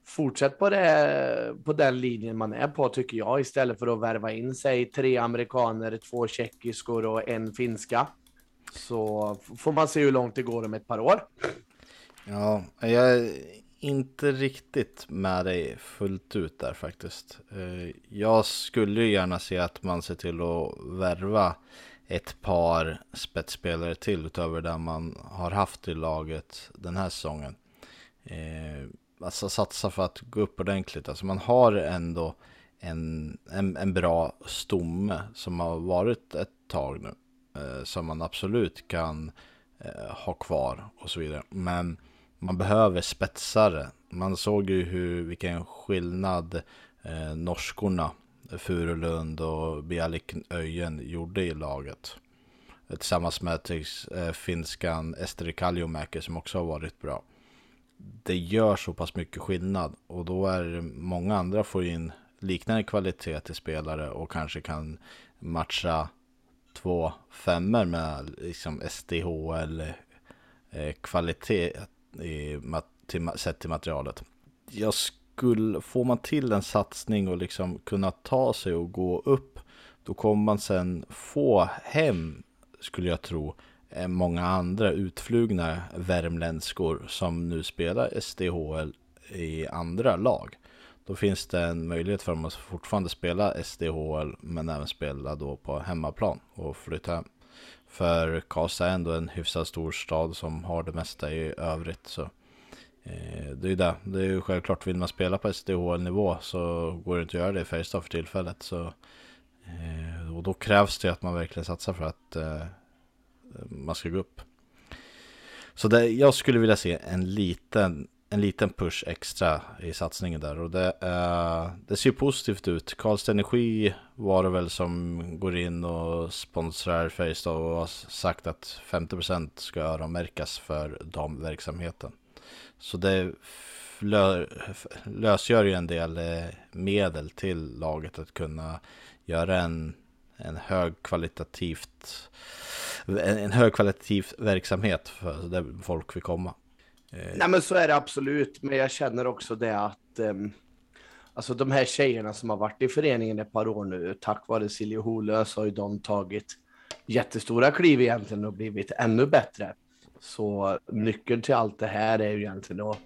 fortsätt på det på den linjen man är på tycker jag istället för att värva in sig tre amerikaner, två tjeckiskor och en finska. Så får man se hur långt det går om ett par år. Ja, jag inte riktigt med dig fullt ut där faktiskt. Eh, jag skulle ju gärna se att man ser till att värva ett par spetsspelare till utöver det man har haft i laget den här säsongen. Eh, alltså satsa för att gå upp ordentligt. Alltså man har ändå en, en, en bra stomme som har varit ett tag nu. Eh, som man absolut kan ha kvar och så vidare. Men man behöver spetsare. Man såg ju hur, vilken skillnad eh, norskorna Furulund och Bialik Öjen gjorde i laget. Tillsammans med till, eh, finskan Esteri Kalliomäki som också har varit bra. Det gör så pass mycket skillnad och då är det många andra får in liknande kvalitet till spelare och kanske kan matcha två femmer med liksom SDHL-kvalitet. Eh, i, till, sett till materialet. Jag skulle, får man till en satsning och liksom kunna ta sig och gå upp, då kommer man sen få hem, skulle jag tro, eh, många andra utflugna värmländskor som nu spelar SDHL i andra lag. Då finns det en möjlighet för dem att fortfarande spela SDHL men även spela då på hemmaplan och flytta hem. För Karlstad är ändå en hyfsat stor stad som har det mesta i övrigt. Så eh, det är ju det. Det är ju självklart, vill man spela på SDHL-nivå så går det inte att göra det i Färjestad för tillfället. Så, eh, och då krävs det att man verkligen satsar för att eh, man ska gå upp. Så det, jag skulle vilja se en liten, en liten push extra i satsningen där. Och det, eh, det ser positivt ut. Karlstad Energi var det väl som går in och sponsrar Färjestad och har sagt att 50% ska öronmärkas för damverksamheten. Så det lö, lösgör ju en del eh, medel till laget att kunna göra en, en högkvalitativt en, en högkvalitativ verksamhet för där folk vill komma. Eh, Nej, men så är det absolut. Men jag känner också det att um, alltså de här tjejerna som har varit i föreningen ett par år nu, tack vare Silje Holös har ju de tagit jättestora kliv egentligen och blivit ännu bättre. Så nyckeln till allt det här är ju egentligen att,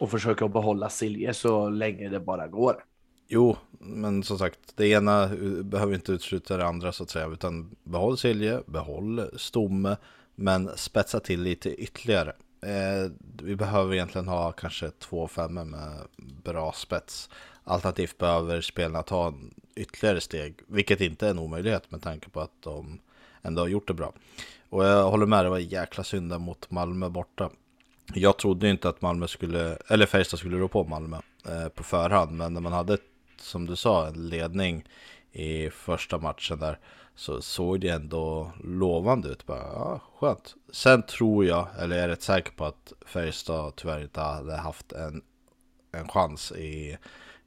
att försöka behålla Silje så länge det bara går. Jo, men som sagt, det ena behöver inte utesluta det andra så att säga, utan behåll Silje, behåll Stomme, men spetsa till lite ytterligare. Eh, vi behöver egentligen ha kanske två femmor med bra spets. Alternativt behöver spelarna ta ytterligare steg, vilket inte är en omöjlighet med tanke på att de ändå har gjort det bra. Och jag håller med, det var jäkla synd mot Malmö borta. Jag trodde inte att Malmö skulle, eller Färjestad skulle rå på Malmö eh, på förhand, men när man hade, som du sa, en ledning i första matchen där så såg det ändå lovande ut. Bara, ja, skönt. Sen tror jag, eller jag är rätt säker på att Färjestad tyvärr inte hade haft en, en chans i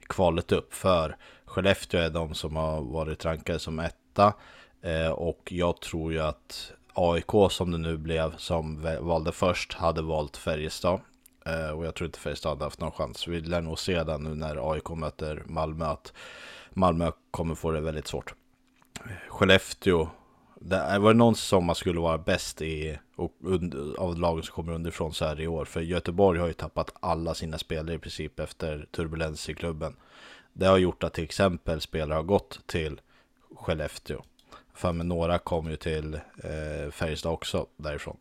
kvalet upp. För Skellefteå är de som har varit rankade som etta. Eh, och jag tror ju att AIK som det nu blev, som valde först, hade valt Färjestad. Eh, och jag tror inte Färjestad hade haft någon chans. Vi lär nog se det nu när AIK möter Malmö, att Malmö kommer få det väldigt svårt. Skellefteå, det var det någon säsong man skulle vara bäst i och under, av lagen som kommer underifrån så här i år. För Göteborg har ju tappat alla sina spelare i princip efter turbulens i klubben. Det har gjort att till exempel spelare har gått till Skellefteå. För med några kom ju till eh, Färjestad också därifrån.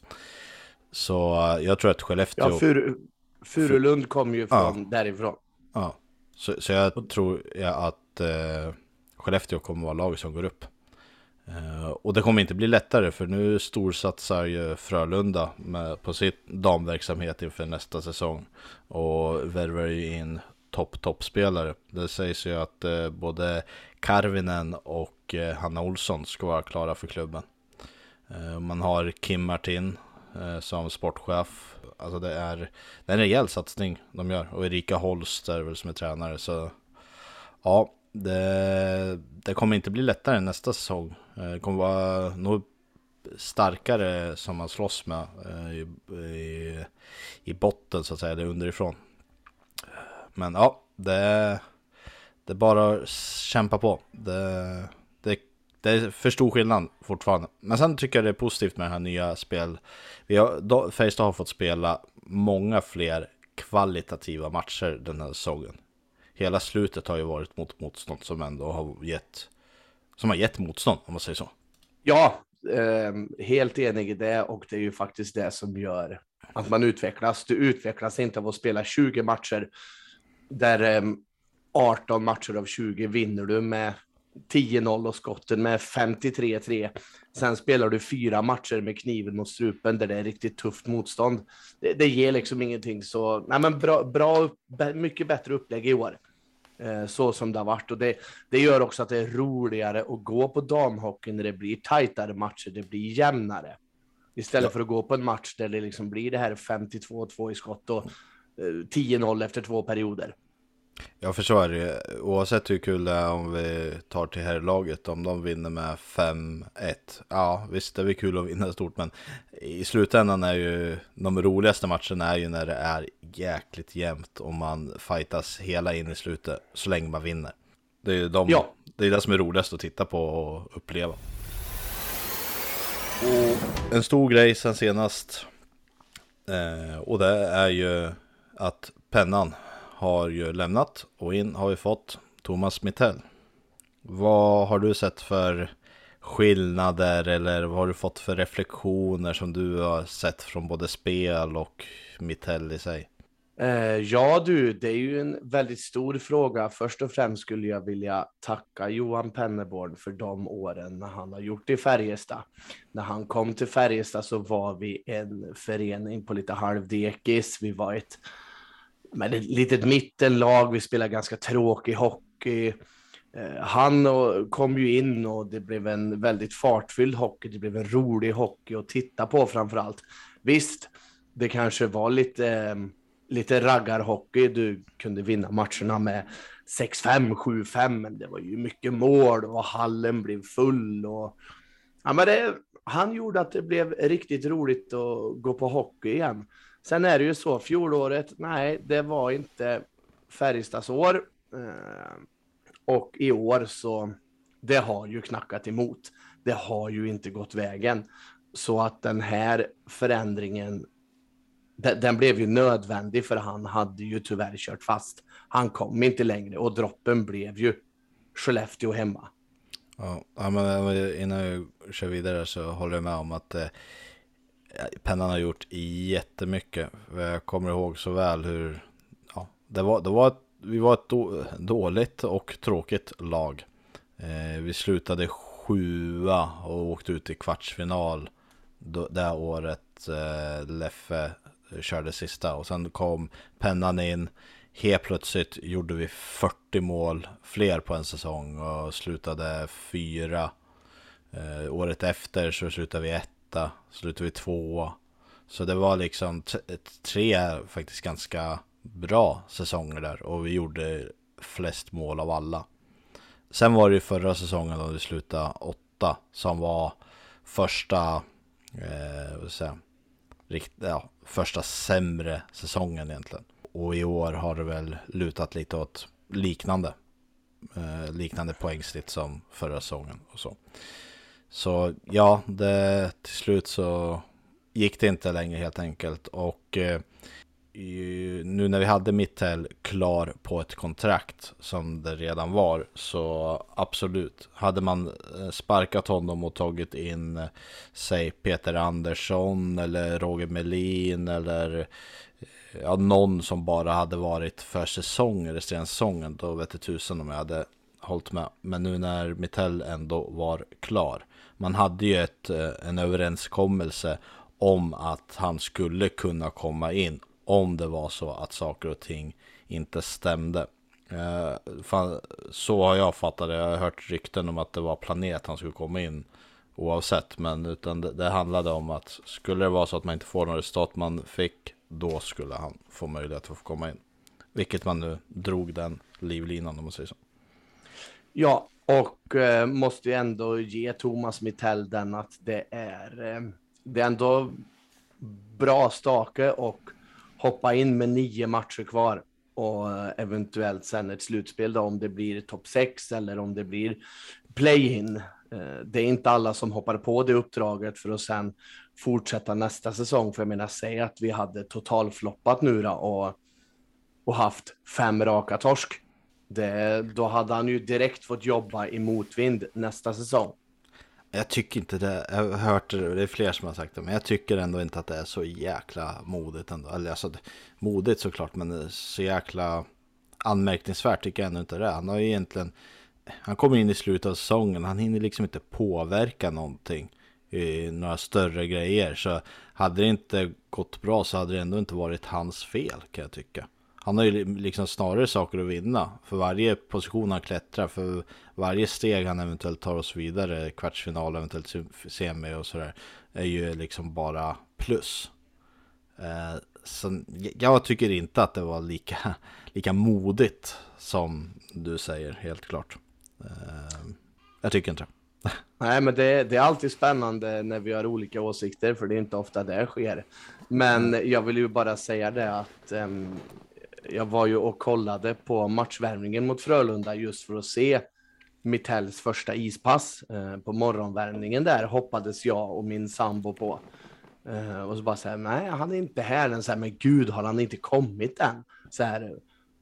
Så uh, jag tror att Skellefteå... Ja, Fur Furulund kom ju från ja. därifrån. Ja, så, så jag tror ja, att eh, Skellefteå kommer vara laget som går upp. Eh, och det kommer inte bli lättare för nu storsatsar ju Frölunda med, på sitt damverksamhet inför nästa säsong. Och värvar ju in topp toppspelare. Det sägs ju att eh, både Karvinen och eh, Hanna Olsson ska vara klara för klubben. Eh, man har Kim Martin eh, som sportchef. Alltså det är, det är en rejäl satsning de gör. Och Erika Holst är väl som är tränare. Så ja, det, det kommer inte bli lättare nästa säsong. Eh, det kommer vara nog starkare som man slåss med eh, i, i, i botten så att säga, det underifrån. Men ja, det, det är bara att kämpa på. Det, det, det är för stor skillnad fortfarande. Men sen tycker jag det är positivt med det här nya spel. Vi har, Färjestad har fått spela många fler kvalitativa matcher den här säsongen hela slutet har ju varit mot motstånd som ändå har gett, som har gett motstånd om man säger så. Ja, eh, helt enig i det och det är ju faktiskt det som gör att man utvecklas. Du utvecklas inte av att spela 20 matcher där eh, 18 matcher av 20 vinner du med 10-0 och skotten med 53-3. Sen spelar du fyra matcher med kniven mot strupen där det är riktigt tufft motstånd. Det, det ger liksom ingenting så, nej men bra, bra mycket bättre upplägg i år. Eh, så som det har varit och det, det gör också att det är roligare att gå på damhockey när det blir tajtare matcher, det blir jämnare. Istället ja. för att gå på en match där det liksom blir det här 52-2 i skott och eh, 10-0 efter två perioder. Jag förstår det. Oavsett hur kul det är om vi tar till här laget om de vinner med 5-1. Ja, visst det är väl kul att vinna stort, men i slutändan är ju de roligaste matcherna är ju när det är jäkligt jämnt och man fightas hela in i slutet så länge man vinner. Det är ju de, ja. det, är det som är roligast att titta på och uppleva. Och en stor grej sen senast eh, och det är ju att pennan har ju lämnat och in har vi fått Thomas Mittell. Vad har du sett för skillnader eller vad har du fått för reflektioner som du har sett från både spel och Mittell i sig? Eh, ja du, det är ju en väldigt stor fråga. Först och främst skulle jag vilja tacka Johan Penneborn för de åren när han har gjort i Färjestad. När han kom till Färjestad så var vi en förening på lite halvdekis. Vi var ett men ett litet mittenlag, vi spelar ganska tråkig hockey. Eh, han kom ju in och det blev en väldigt fartfylld hockey. Det blev en rolig hockey att titta på framför allt. Visst, det kanske var lite, lite raggarhockey. Du kunde vinna matcherna med 6-5, 7-5, men det var ju mycket mål och hallen blev full. Och, ja, men det, han gjorde att det blev riktigt roligt att gå på hockey igen. Sen är det ju så, fjolåret, nej, det var inte Färjestads år. Eh, och i år så, det har ju knackat emot. Det har ju inte gått vägen. Så att den här förändringen, den, den, blev ju nödvändig för han hade ju tyvärr kört fast. Han kom inte längre och droppen blev ju Skellefteå hemma. Ja, men eh, innan jag kör vidare så håller jag med om att eh, Pennan har gjort jättemycket. Jag kommer ihåg så väl hur ja, det var, det var ett, vi var ett då, dåligt och tråkigt lag. Eh, vi slutade sjua och åkte ut i kvartsfinal då, det året eh, Leffe körde sista och sen kom pennan in. Helt plötsligt gjorde vi 40 mål fler på en säsong och slutade fyra. Eh, året efter så slutade vi ett etta, slutade vi tvåa. Så det var liksom tre faktiskt ganska bra säsonger där och vi gjorde flest mål av alla. Sen var det ju förra säsongen då vi slutade åtta som var första, eh, vad säga, rikt, ja, första sämre säsongen egentligen. Och i år har det väl lutat lite åt liknande, eh, liknande poängsnitt som förra säsongen och så. Så ja, det, till slut så gick det inte längre helt enkelt och eh, nu när vi hade Mittell klar på ett kontrakt som det redan var så absolut. Hade man eh, sparkat honom och tagit in eh, säg Peter Andersson eller Roger Melin eller eh, ja, någon som bara hade varit för säsong resterande säsongen då vet jag tusen om jag hade hållit med. Men nu när Mitell ändå var klar. Man hade ju ett, eh, en överenskommelse om att han skulle kunna komma in om det var så att saker och ting inte stämde. Eh, så har jag fattat det. Jag har hört rykten om att det var planerat att han skulle komma in oavsett. Men utan det, det handlade om att skulle det vara så att man inte får något resultat man fick, då skulle han få möjlighet att få komma in. Vilket man nu drog den livlinan om man säger så. Ja, och eh, måste ju ändå ge Thomas Mittell den att det är, eh, det är ändå bra stake och hoppa in med nio matcher kvar och eh, eventuellt sen ett slutspel då, om det blir topp sex eller om det blir play-in. Eh, det är inte alla som hoppar på det uppdraget för att sen fortsätta nästa säsong. För jag menar, säg att vi hade totalfloppat nu då och, och haft fem raka torsk. Det, då hade han ju direkt fått jobba i motvind nästa säsong. Jag tycker inte det. Jag har hört det, det är fler som har sagt det. Men jag tycker ändå inte att det är så jäkla modigt ändå. Eller alltså, modigt såklart, men så jäkla anmärkningsvärt tycker jag ändå inte det. Han har ju egentligen, han kommer in i slutet av säsongen. Han hinner liksom inte påverka någonting. I några större grejer. Så hade det inte gått bra så hade det ändå inte varit hans fel kan jag tycka. Han har ju liksom snarare saker att vinna. För varje position han klättrar, för varje steg han eventuellt tar oss vidare, kvartsfinal, eventuellt semi och sådär, är ju liksom bara plus. Eh, så jag tycker inte att det var lika, lika modigt som du säger, helt klart. Eh, jag tycker inte det. Nej, men det, det, är alltid spännande när vi har olika åsikter, för det är inte ofta det sker. Men jag vill ju bara säga det att um, jag var ju och kollade på matchvärmningen mot Frölunda just för att se Mittells första ispass. Eh, på morgonvärmningen där hoppades jag och min sambo på. Eh, och så bara så här, nej, han är inte här än. Så här, men gud, har han inte kommit än? Så här,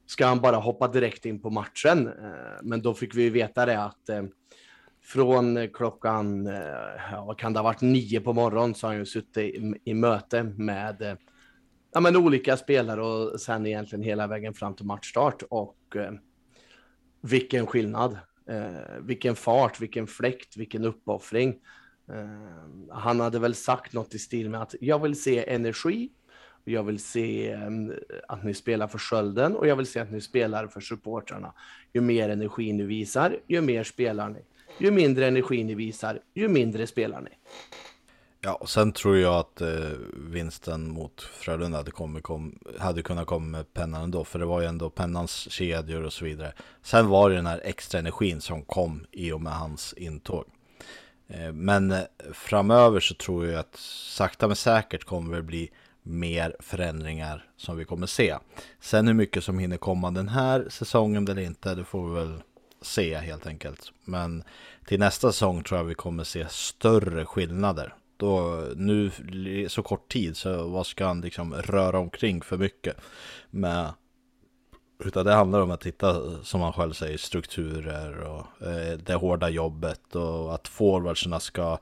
ska han bara hoppa direkt in på matchen? Eh, men då fick vi veta det att från klockan, vad kan det ha varit, nio på morgonen så har han ju suttit i, i möte med ja, men olika spelare och sen egentligen hela vägen fram till matchstart. Och eh, vilken skillnad! Eh, vilken fart, vilken fläkt, vilken uppoffring. Eh, han hade väl sagt något i stil med att jag vill se energi, jag vill se eh, att ni spelar för skölden och jag vill se att ni spelar för supportrarna. Ju mer energi ni visar, ju mer spelar ni. Ju mindre energi ni visar, ju mindre spelar ni. Ja, och sen tror jag att eh, vinsten mot Frölunda hade, kommit, kom, hade kunnat komma med pennan ändå, för det var ju ändå pennans kedjor och så vidare. Sen var det den här extra energin som kom i och med hans intåg. Eh, men eh, framöver så tror jag att sakta men säkert kommer det bli mer förändringar som vi kommer se. Sen hur mycket som hinner komma den här säsongen eller inte, det får vi väl se helt enkelt. Men till nästa säsong tror jag vi kommer se större skillnader då nu så kort tid så vad ska han liksom röra omkring för mycket med utan det handlar om att hitta, som han själv säger, strukturer och eh, det hårda jobbet och att forwardsarna ska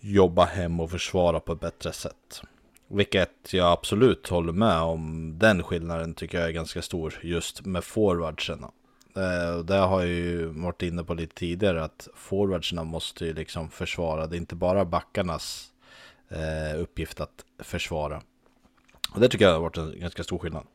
jobba hem och försvara på ett bättre sätt. Vilket jag absolut håller med om. Den skillnaden tycker jag är ganska stor just med forwardsarna. Eh, det har jag ju varit inne på lite tidigare att forwardsarna måste ju liksom försvara. Det är inte bara backarnas eh, uppgift att försvara. Och det tycker jag har varit en ganska stor skillnad.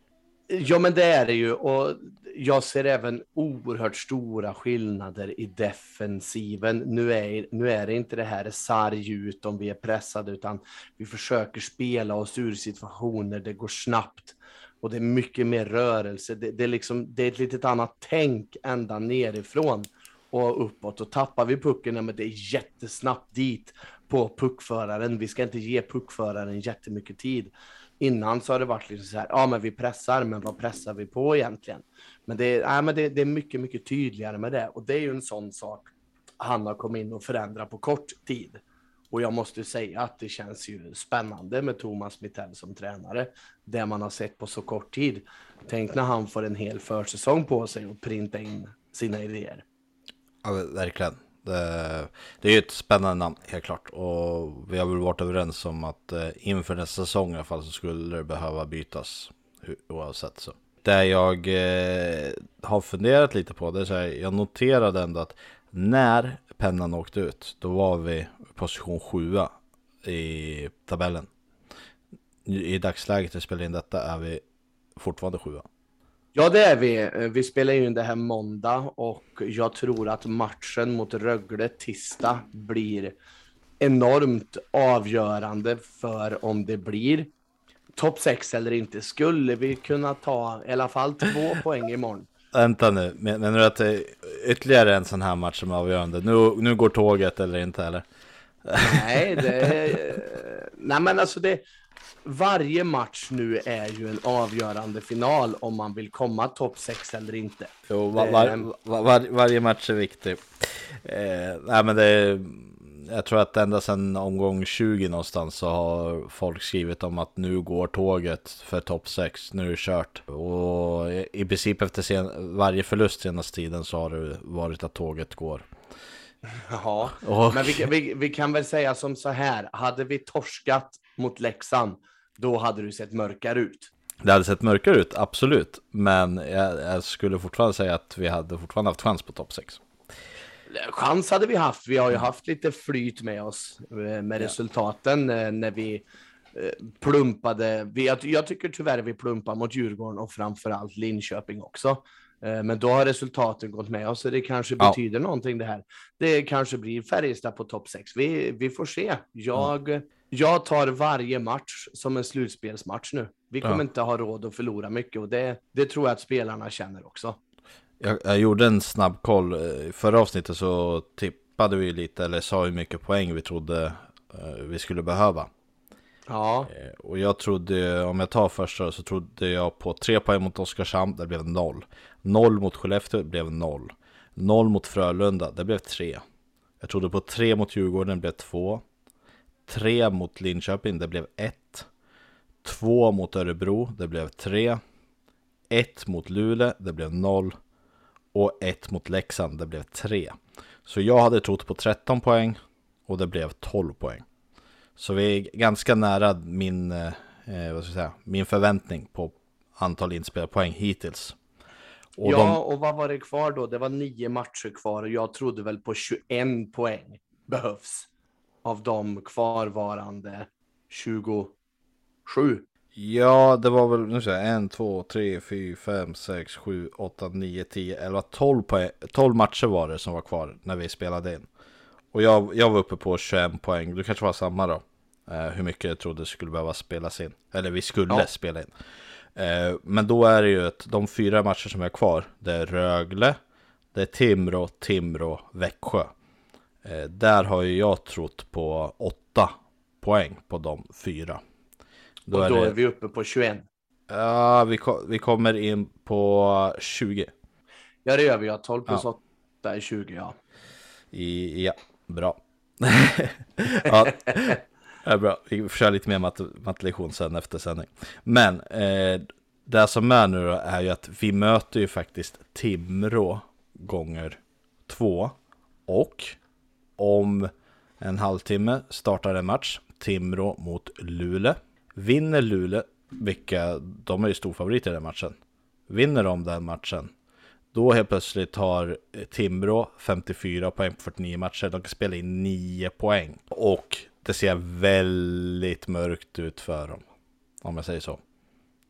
Ja, men det är det ju. Och jag ser även oerhört stora skillnader i defensiven. Nu är, nu är det inte det här sarg ut om vi är pressade, utan vi försöker spela oss ur situationer. Det går snabbt och det är mycket mer rörelse. Det, det, är, liksom, det är ett litet annat tänk ända nerifrån och uppåt. Och tappar vi pucken, men det är jättesnabbt dit på puckföraren. Vi ska inte ge puckföraren jättemycket tid. Innan så har det varit liksom så här, ja men vi pressar, men vad pressar vi på egentligen? Men det är, ja, men det, det är mycket, mycket tydligare med det. Och det är ju en sån sak han har kommit in och förändrat på kort tid. Och jag måste säga att det känns ju spännande med Thomas Mittell som tränare. Det man har sett på så kort tid. Tänk när han får en hel försäsong på sig och printa in sina idéer. Ja, verkligen. Det, det är ju ett spännande namn, helt klart. Och vi har väl varit överens om att eh, inför nästa säsong i alla fall så skulle det behöva bytas oavsett. Så. Det jag eh, har funderat lite på, det är så här, jag noterade ändå att när pennan åkte ut, då var vi position sjua i tabellen. I dagsläget, vi spelar in detta, är vi fortfarande sjua. Ja, det är vi. Vi spelar ju in det här måndag och jag tror att matchen mot Rögle tisdag blir enormt avgörande för om det blir topp 6 eller inte. Skulle vi kunna ta i alla fall två poäng imorgon? Vänta nu, menar du att det är ytterligare en sån här match som är avgörande? Nu, nu går tåget eller inte eller? Nej, det... Nej men alltså det varje match nu är ju en avgörande final om man vill komma topp 6 eller inte. Jo, var, var, var, varje match är viktig. Eh, nej, men det är, jag tror att ända sedan omgång 20 någonstans så har folk skrivit om att nu går tåget för topp 6, nu är det kört. Och i princip efter sen, varje förlust senaste tiden så har det varit att tåget går. Ja, och... men vi, vi, vi kan väl säga som så här, hade vi torskat mot Leksand då hade du sett mörkare ut. Det hade sett mörkare ut, absolut. Men jag, jag skulle fortfarande säga att vi hade fortfarande haft chans på topp 6. Chans hade vi haft. Vi har ju haft lite flyt med oss eh, med resultaten eh, när vi eh, plumpade. jag, tycker tyvärr vi plumpar mot Djurgården och framförallt Linköping också. Men då har resultaten gått med oss, så det kanske ja. betyder någonting det här. Det kanske blir Färjestad på topp 6. Vi, vi får se. Jag, mm. Jag tar varje match som en slutspelsmatch nu. Vi kommer ja. inte ha råd att förlora mycket och det, det tror jag att spelarna känner också. Jag, jag gjorde en snabb koll. I förra avsnittet så tippade vi lite, eller sa hur mycket poäng vi trodde uh, vi skulle behöva. Ja. Uh, och jag trodde, om jag tar första, så trodde jag på tre poäng mot Oskarshamn, det blev noll. Noll mot Skellefteå, det blev noll. Noll mot Frölunda, det blev tre. Jag trodde på tre mot Djurgården, det blev två. 3 mot Linköping, det blev 1. 2 mot Örebro, det blev 3. 1 mot Luleå, det blev 0. Och 1 mot Leksand, det blev 3. Så jag hade trott på 13 poäng och det blev 12 poäng. Så vi är ganska nära min, eh, vad ska jag säga, min förväntning på antal inspelade poäng hittills. Och ja, de... och vad var det kvar då? Det var nio matcher kvar och jag trodde väl på 21 poäng behövs av de kvarvarande 27. Ja, det var väl, nu ska jag, 1, 2, 3, 4, 5, 6, 7, 8, 9, 10, 11, 12, poäng, 12 matcher var det som var kvar när vi spelade in. Och jag, jag var uppe på 21 poäng, du kanske var samma då? Eh, hur mycket jag trodde skulle behöva spelas in. Eller vi skulle ja. spela in. Eh, men då är det ju att de fyra matcher som är kvar, det är Rögle, det är Timrå, Timrå, Växjö. Eh, där har ju jag trott på 8 poäng på de fyra. Då och då är, det... är vi uppe på 21. Ja, vi, vi kommer in på 20. Ja, det gör vi. Ja. 12 plus ja. 8 är 20, ja. I, ja, bra. ja. Ja, bra, vi får köra lite mer matte, mattelektion sen efter sändning. Men eh, det som är nu då är ju att vi möter ju faktiskt Timrå gånger två. Och om en halvtimme startar en match. Timrå mot Luleå. Vinner Luleå, vilka de är ju storfavoriter i den matchen. Vinner de den matchen, då helt plötsligt har Timrå 54 poäng på 49 matcher. De kan spela in 9 poäng. Och det ser väldigt mörkt ut för dem. Om jag säger så.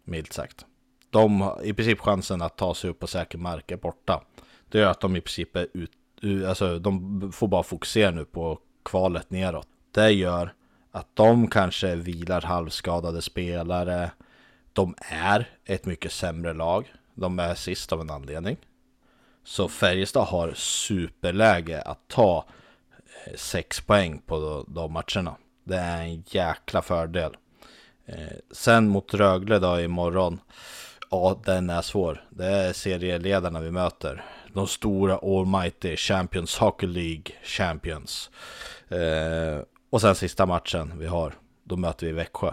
Milt sagt. De har i princip chansen att ta sig upp på säker mark är borta. Det gör att de i princip är ut, alltså de får bara fokusera nu på kvalet neråt. Det gör att de kanske vilar halvskadade spelare. De är ett mycket sämre lag. De är sist av en anledning. Så Färjestad har superläge att ta eh, sex poäng på de matcherna. Det är en jäkla fördel. Eh, sen mot Rögle då imorgon. Ja, den är svår. Det är serieledarna vi möter. De stora Almighty Champions Hockey League Champions. Eh, och sen sista matchen vi har, då möter vi Växjö.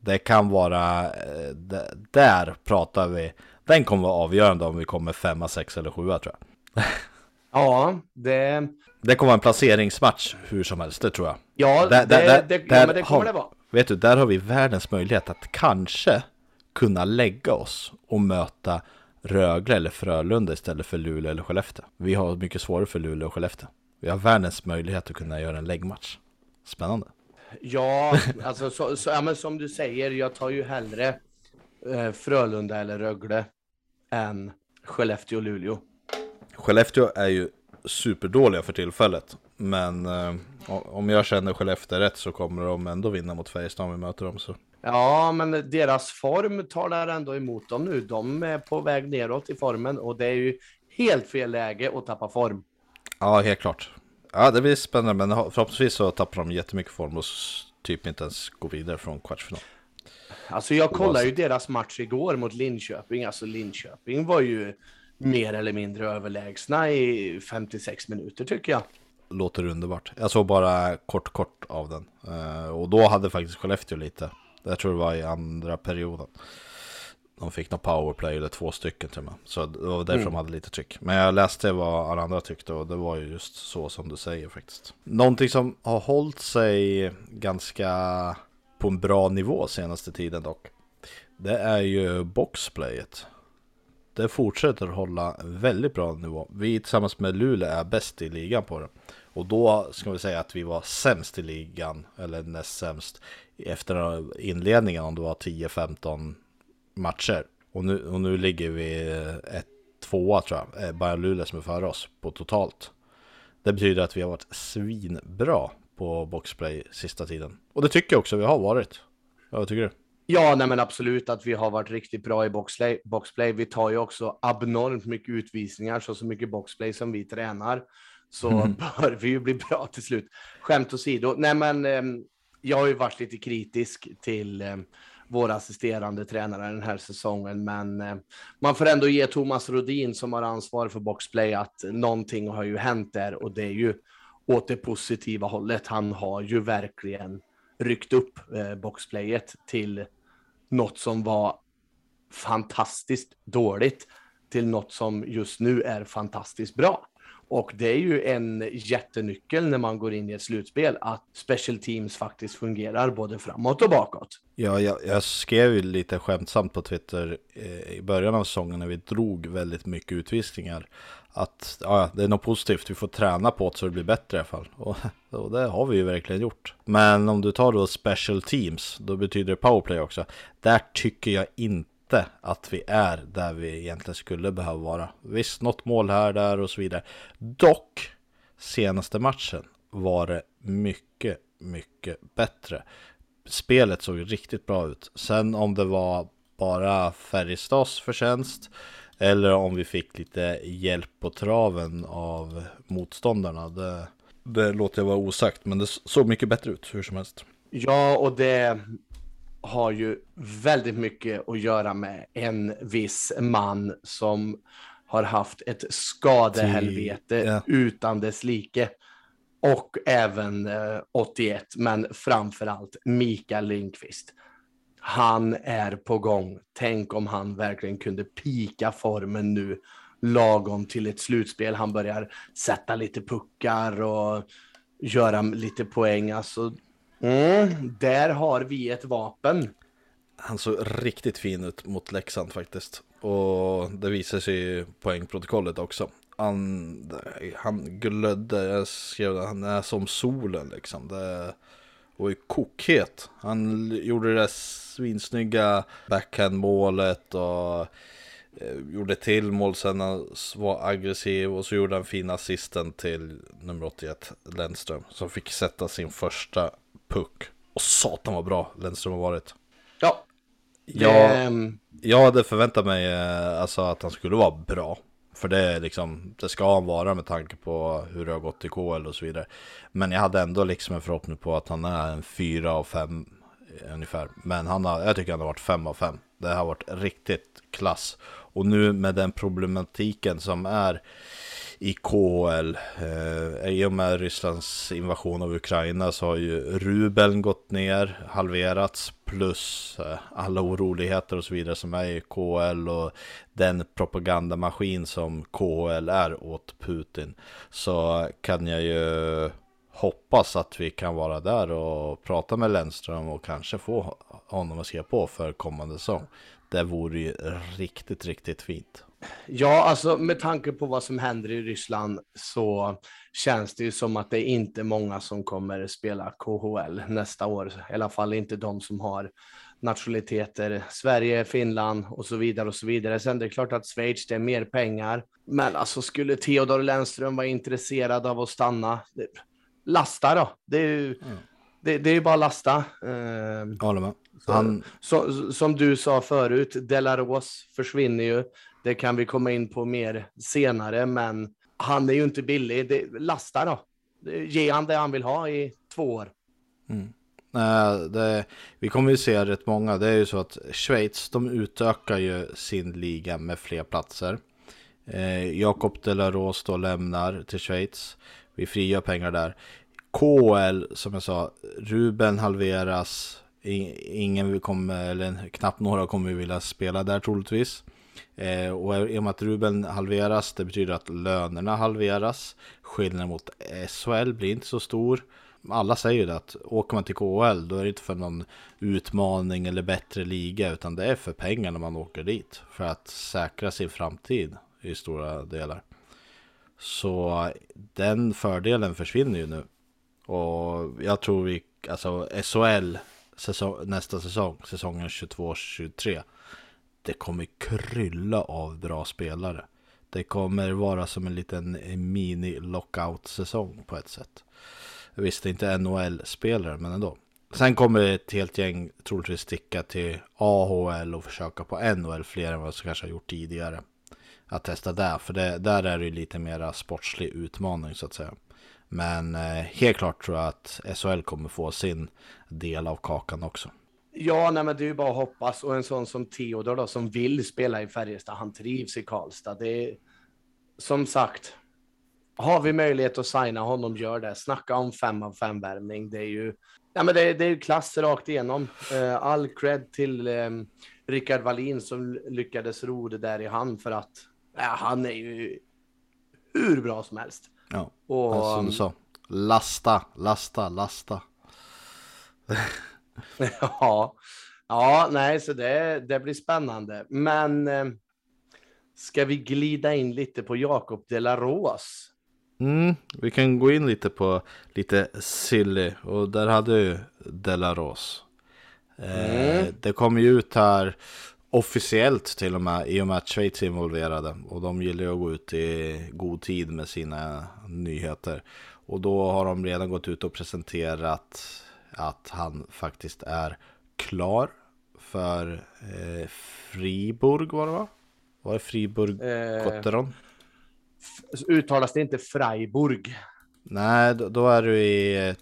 Det kan vara, eh, där pratar vi, den kommer vara avgörande om vi kommer femma, sex eller sjua tror jag. Ja, det... Det kommer vara en placeringsmatch hur som helst, det tror jag. Ja, där, det, där, det, där ja, men det kommer har, det vara. Vet du, där har vi världens möjlighet att kanske kunna lägga oss och möta Rögle eller Frölunda istället för Luleå eller Skellefteå. Vi har mycket svårare för Luleå och Skellefteå. Vi har världens möjlighet att kunna göra en läggmatch. Spännande. Ja, alltså så, så, ja, men som du säger, jag tar ju hellre eh, Frölunda eller Rögle än Skellefteå och Luleå. Skellefteå är ju superdåliga för tillfället. Men eh, om jag känner Skellefteå rätt så kommer de ändå vinna mot Färjestad om vi möter dem. Så. Ja, men deras form talar ändå emot dem nu. De är på väg neråt i formen och det är ju helt fel läge att tappa form. Ja, helt klart. Ja, det blir spännande, men förhoppningsvis så tappar de jättemycket form och typ inte ens går vidare från kvartsfinal. Alltså jag kollade ju deras match igår mot Linköping. Alltså Linköping var ju mer eller mindre överlägsna i 56 minuter tycker jag. Låter underbart. Jag såg bara kort kort av den. Uh, och då hade faktiskt Skellefteå lite. Jag tror det var i andra perioden. De fick någon powerplay eller två stycken till mig. Så det var därför mm. de hade lite tryck. Men jag läste vad alla andra tyckte och det var ju just så som du säger faktiskt. Någonting som har hållit sig ganska på en bra nivå senaste tiden dock. Det är ju boxplayet. Det fortsätter hålla väldigt bra nivå. Vi tillsammans med Luleå är bäst i ligan på det. Och då ska vi säga att vi var sämst i ligan, eller näst sämst, efter inledningen om det var 10-15 matcher. Och nu, och nu ligger vi ett tvåa tror jag, eh, bara Luleå som är före oss på totalt. Det betyder att vi har varit svinbra på boxplay sista tiden. Och det tycker jag också vi har varit. Ja, vad tycker du? Ja, nej men absolut att vi har varit riktigt bra i boxplay. boxplay. Vi tar ju också abnormt mycket utvisningar, så så mycket boxplay som vi tränar. Så mm. bör vi ju bli bra till slut. Skämt åsido. Nej, men eh, jag har ju varit lite kritisk till eh, vår assisterande tränare den här säsongen, men eh, man får ändå ge Thomas Rodin som har ansvar för boxplay att någonting har ju hänt där och det är ju åt det positiva hållet. Han har ju verkligen ryckt upp eh, boxplayet till något som var fantastiskt dåligt till något som just nu är fantastiskt bra. Och det är ju en jättenyckel när man går in i ett slutspel att special teams faktiskt fungerar både framåt och bakåt. Ja, jag, jag skrev ju lite skämtsamt på Twitter eh, i början av säsongen när vi drog väldigt mycket utvisningar. Att ja, det är något positivt, vi får träna på det så det blir bättre i alla fall. Och, och det har vi ju verkligen gjort. Men om du tar då special teams, då betyder det powerplay också. Där tycker jag inte inte att vi är där vi egentligen skulle behöva vara. Visst, något mål här, där och så vidare. Dock, senaste matchen var det mycket, mycket bättre. Spelet såg riktigt bra ut. Sen om det var bara Färjestads förtjänst eller om vi fick lite hjälp på traven av motståndarna. Det, det låter jag vara osagt, men det såg mycket bättre ut hur som helst. Ja, och det har ju väldigt mycket att göra med en viss man som har haft ett skadehelvete yeah. utan dess like. och även eh, 81, men framför allt Mikael Lindqvist. Han är på gång. Tänk om han verkligen kunde pika formen nu lagom till ett slutspel. Han börjar sätta lite puckar och göra lite poäng. Alltså, mm, där har vi ett vapen. Han såg riktigt fin ut mot Leksand faktiskt. Och det visar sig i poängprotokollet också. Han, han glödde, jag skrev det, han är som solen liksom. Det var ju kokhet. Han gjorde det där svinsnygga backhandmålet och eh, gjorde till mål sen han var aggressiv och så gjorde han fina assisten till nummer 81 Lennström som fick sätta sin första puck. Och satan vad bra Lennström har varit. Ja. Jag, Ehm, jag hade förväntat mig eh, alltså, att han skulle vara bra. För det, är liksom, det ska han vara med tanke på hur det har gått i KL och så vidare. Men jag hade ändå liksom en förhoppning på att han är en 4 av 5 ungefär. Men han har, jag tycker han har varit 5 av 5. Det har varit riktigt klass. Och nu med den problematiken som är i KL Eh, I och med Rysslands invasion av Ukraina så har ju rubeln gått ner, halverats, plus eh, alla oroligheter och så vidare som är i KL och den propagandamaskin som KL är åt Putin. Så kan jag ju hoppas att vi kan vara där och prata med Lennström och kanske få honom att skriva på för kommande säsong. Det vore ju riktigt, riktigt fint. Ja, alltså med tanke på vad som händer i Ryssland så känns det ju som att det är inte många som kommer spela KHL nästa år. I alla fall inte de som har nationaliteter. Sverige, Finland och så vidare och så vidare. Sen det är klart att Schweiz, det är mer pengar. Men alltså skulle Theodor Lennström vara intresserad av att stanna? Lasta då. Det är ju Mm. det, det är bara lasta. Eh, Jag håller med. så- Han, så, som du sa förut, Delaros försvinner ju. Det kan vi komma in på mer senare, men han är ju inte billig. Det, lasta då. Ge han det han vill ha i två år. Nej, det, vi kommer ju se rätt många. Det är ju så att Schweiz, de utökar ju sin liga med fler platser. Eh, Jakob Delaros då lämnar till Schweiz. Vi frigör pengar där. KL, som jag sa, Ruben halveras. Ingen kommer, eller knappt några kommer vilja spela där troligtvis. Eh, och i och med att rubeln halveras, det betyder att lönerna halveras. Skillnaden mot SHL blir inte så stor. Alla säger ju det att åker man till KHL då är det inte för någon utmaning eller bättre liga utan det är för pengarna man åker dit. För att säkra sin framtid i stora delar. Så den fördelen försvinner ju nu. Och jag tror vi, alltså SHL säsong, nästa säsong, säsongen 22-23. Det kommer krylla av bra spelare. Det kommer vara som en liten mini-lockout-säsong på ett sätt. Visst, det är inte NHL-spelare, men ändå. Sen kommer ett helt gäng troligtvis sticka till AHL och försöka på NHL fler än vad som kanske har gjort tidigare. Att testa där, för det, där är det ju lite mera sportslig utmaning så att säga. Men eh, helt klart tror jag att SHL kommer få sin del av kakan också. Ja, nej, men det är ju bara att hoppas. Och en sån som Theodor då, som vill spela i Färjestad, han trivs i Karlstad. Det är som sagt, har vi möjlighet att signa honom, gör det. Snacka om fem av fem värmning. Det är ju ja, men det, det är ju klass rakt igenom. Eh, all cred till eh, Rickard Wallin som lyckades ro det där i hand för att ja, han är ju hur bra som helst. Ja, Och, som du sa. Lasta, lasta, lasta. Ja, ja, nej, så det, det blir spännande. Men eh, ska vi glida in lite på Jakob de la Rose? Mm, vi kan gå in lite på lite silly och där hade ju Delaros. Eh, Mm. Det kom ju ut här officiellt till och med i och med att Schweiz är involverade och de gillar ju att gå ut i god tid med sina nyheter. Och då har de redan gått ut och presenterat att han faktiskt är klar för eh, Friburg var det va? Var det Friburg Eh, Gotteron? uttalas det inte Freiburg? Nej, då, då är du i,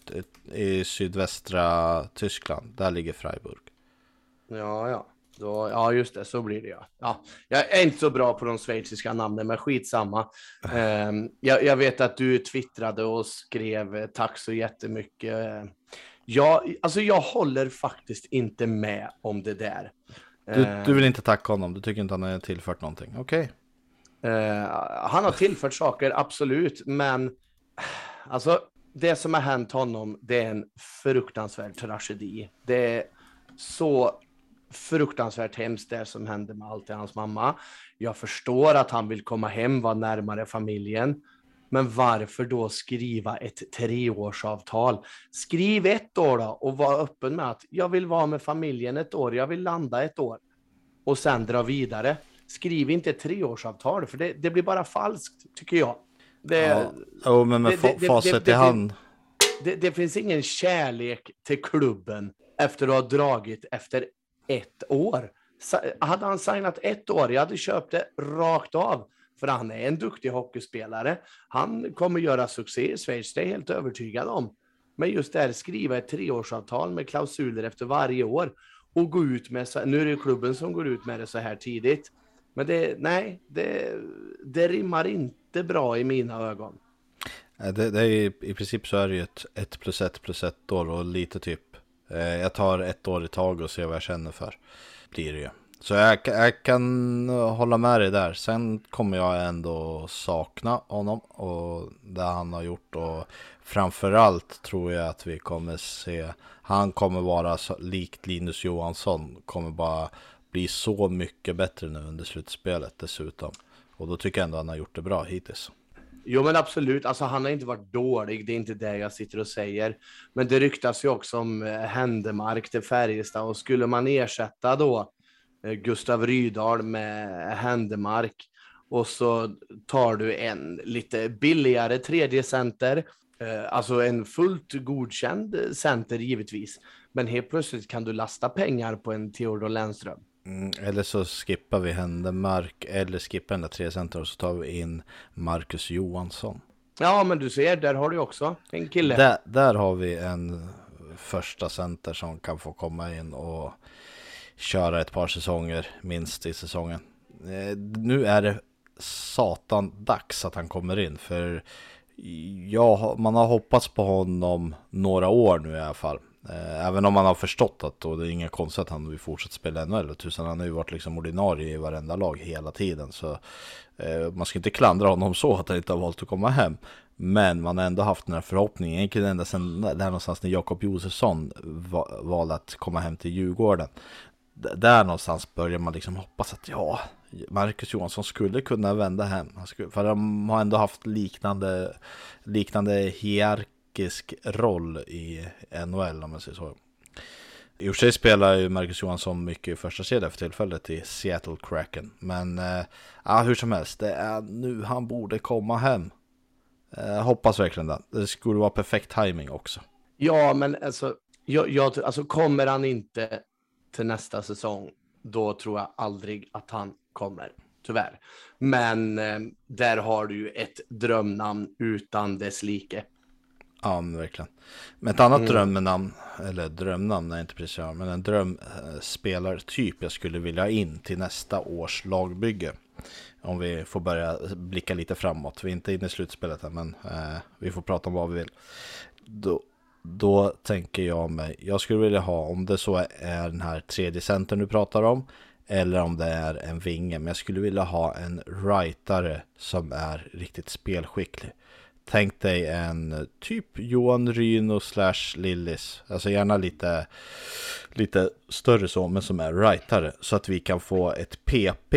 i sydvästra Tyskland. Där ligger Freiburg. Ja, ja. Då, ja, just det, så blir det ja. ja. Jag är inte så bra på de schweiziska namnen, men skitsamma. Um, jag, jag vet att du twittrade och skrev eh, tack så jättemycket. Jag, alltså jag håller faktiskt inte med om det där. Du, du vill inte tacka honom, du tycker inte han har tillfört någonting, okej? Okay. Uh, han har tillfört saker, absolut, men alltså det som har hänt honom, det är en fruktansvärd tragedi. Det är så fruktansvärt hemskt det som hände med allt hans mamma. Jag förstår att han vill komma hem, vara närmare familjen. Men varför då skriva ett treårsavtal? Skriv ett år då och var öppen med att jag vill vara med familjen ett år, jag vill landa ett år och sen dra vidare. Skriv inte ett treårsavtal, för det, det blir bara falskt, tycker jag. Det, ja, oh, men med det, facit i hand. Det, det, finns ingen kärlek till klubben efter att ha dragit efter ett år. Hade han signat ett år, jag hade köpt det rakt av. För han är en duktig hockeyspelare. Han kommer göra succé i Schweiz, det är jag helt övertygad om. Men just det här, skriva ett treårsavtal med klausuler efter varje år och gå ut med, så, nu är det klubben som går ut med det så här tidigt. Men det, nej, det, det rimmar inte bra i mina ögon. Det, det är i, i princip så är det ju ett ett plus ett plus ett år och lite typ. Eh, jag tar ett år i tag och ser vad jag känner för. Blir det ju. Så jag, jag, kan hålla med dig där. Sen kommer jag ändå sakna honom och det han har gjort. Och framförallt tror jag att vi kommer se, han kommer vara så, likt Linus Johansson, kommer bara bli så mycket bättre nu under slutspelet dessutom. Och då tycker jag ändå han har gjort det bra hittills. Jo men absolut, alltså han har inte varit dålig, det är inte det jag sitter och säger. Men det ryktas ju också om eh, Händemark till Färjestad och skulle man ersätta då Eh, Gustav Rydahl med Händemark och så tar du en lite billigare tredje center, eh, alltså en fullt godkänd center givetvis. Men helt plötsligt kan du lasta pengar på en Theodor Lennström. Mm, eller så skippar vi Händemark eller skippar den där tre center och så tar vi in Marcus Johansson. Ja, men du ser, där har du också en kille. Där, där har vi en första center som kan få komma in och köra ett par säsonger minst i säsongen. Eh, nu är det satan dags att han kommer in för ja, man har hoppats på honom några år nu i alla fall. Eh, även om man har förstått att då det är inga konstigt att han vill fortsätta spela NHL. Tusen, han har ju varit liksom ordinarie i varenda lag hela tiden. Så eh, man ska inte klandra honom så att han inte har valt att komma hem. Men man har ändå haft den här förhoppningen, egentligen ända sedan där någonstans när Jakob Josefsson valde att komma hem till Djurgården där någonstans börjar man liksom hoppas att ja, Marcus Johansson skulle kunna vända hem. för de har ändå haft liknande, liknande hierarkisk roll i NHL om man säger så. I och för sig spelar ju Marcus Johansson mycket i första kedjan för tillfället i Seattle Kraken. Men eh, ja, hur som helst, det är nu han borde komma hem. Jag hoppas verkligen det. Det skulle vara perfekt timing också. Ja, men alltså, jag, jag, alltså kommer han inte till nästa säsong, då tror jag aldrig att han kommer, tyvärr. Men eh, där har du ju ett drömnamn utan dess like. Ja, men verkligen. Men ett annat mm. drömnamn, eller drömnamn är inte precis jag, men en drömspelartyp jag skulle vilja ha in till nästa års lagbygge. Om vi får börja blicka lite framåt. Vi är inte inne i slutspelet än, men eh, vi får prata om vad vi vill. Då, då tänker jag mig, jag skulle vilja ha, om det så är den här tredje centern du pratar om, eller om det är en vinge, men jag skulle vilja ha en rightare som är riktigt spelskicklig. Tänk dig en typ Johan Ryno slash Lillis, alltså gärna lite, lite större så, men som är rightare, så att vi kan få ett PP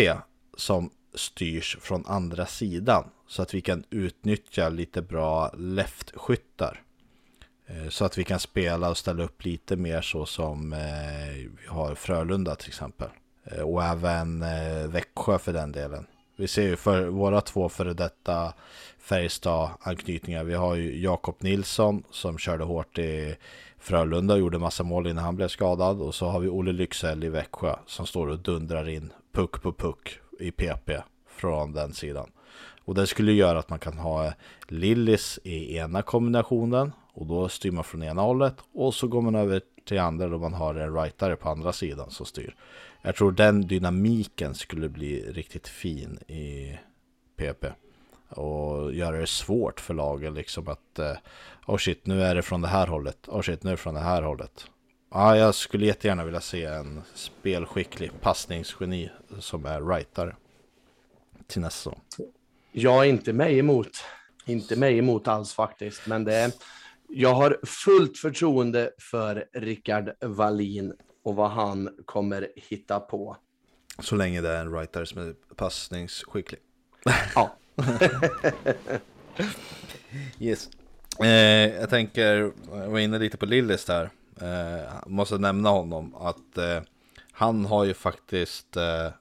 som styrs från andra sidan, så att vi kan utnyttja lite bra left-skyttar. Eh, så att vi kan spela och ställa upp lite mer så som vi har Frölunda till exempel. Eh, och även Växjö för den delen. Vi ser ju för våra två före detta Färjestad-anknytningar. Vi har ju Jakob Nilsson som körde hårt i Frölunda och gjorde massa mål innan han blev skadad. Och så har vi Olle Lycksell i Växjö som står och dundrar in puck på puck i PP från den sidan. Och det skulle göra att man kan ha Lillis i ena kombinationen och då styr man från ena hållet och så går man över till andra då man har en rightare på andra sidan som styr. jag tror den dynamiken skulle bli riktigt fin i PP. Och göra det svårt för lagen liksom att Åh oh shit, nu är det från det här hållet. Oh shit, nu är det från det här hållet. Ja, jag skulle jättegärna vilja se en spelskicklig passningsgeni som är rightare till nästa säsong. Jag är inte mig emot. Inte mig emot alls faktiskt, men det är, jag har fullt förtroende för Rickard Wallin och vad han kommer hitta på. Så länge det är en writer som är passningsskicklig. Ja. yes. Eh, jag tänker, jag var inne lite på Lillis där. Eh, måste nämna honom att eh, han har ju faktiskt eh,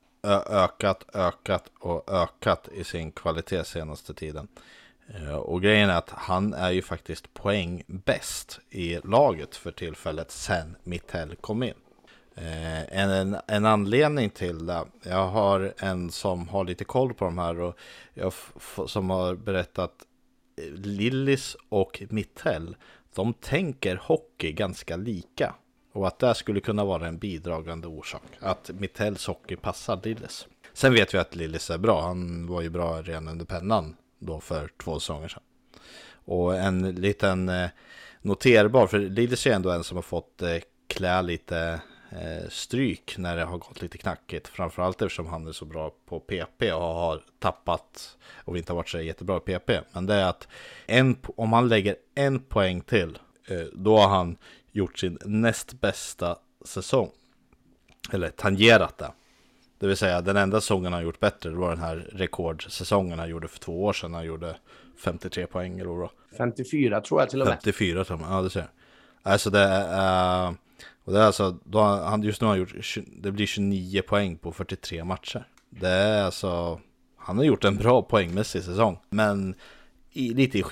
ökat, ökat och ökat i sin kvalitet senaste tiden. Eh, och grejen är att han är ju faktiskt poäng bäst i laget för tillfället sen Mittell kom in. Eh, en, en, en anledning till det, jag har en som har lite koll på de här och jag som har berättat eh, Lillis och Mittell, de tänker hockey ganska lika. Och att det skulle kunna vara en bidragande orsak. Att Mittells hockey passar Lillis. Sen vet vi att Lillis är bra. Han var ju bra redan under pennan då för två säsonger sedan. Och en liten eh, noterbar, för Lillis är ändå en som har fått eh, klä lite eh, stryk när det har gått lite knackigt. Framförallt eftersom han är så bra på PP och har tappat och inte har varit så jättebra i PP. Men det är att en, om han lägger en poäng till, då har han gjort sin näst bästa säsong. Eller tangerat det. Det vill säga den enda säsongen han gjort bättre det var den här rekordsäsongen han gjorde för två år sedan. Han gjorde 53 poäng eller vad 54 tror jag till och med. 54 tror jag, ja det ser Alltså det är, uh, och det är alltså, då han, just nu har han gjort, det blir 29 poäng på 43 matcher. Det är alltså, han har gjort en bra poängmässig säsong. Men i, lite i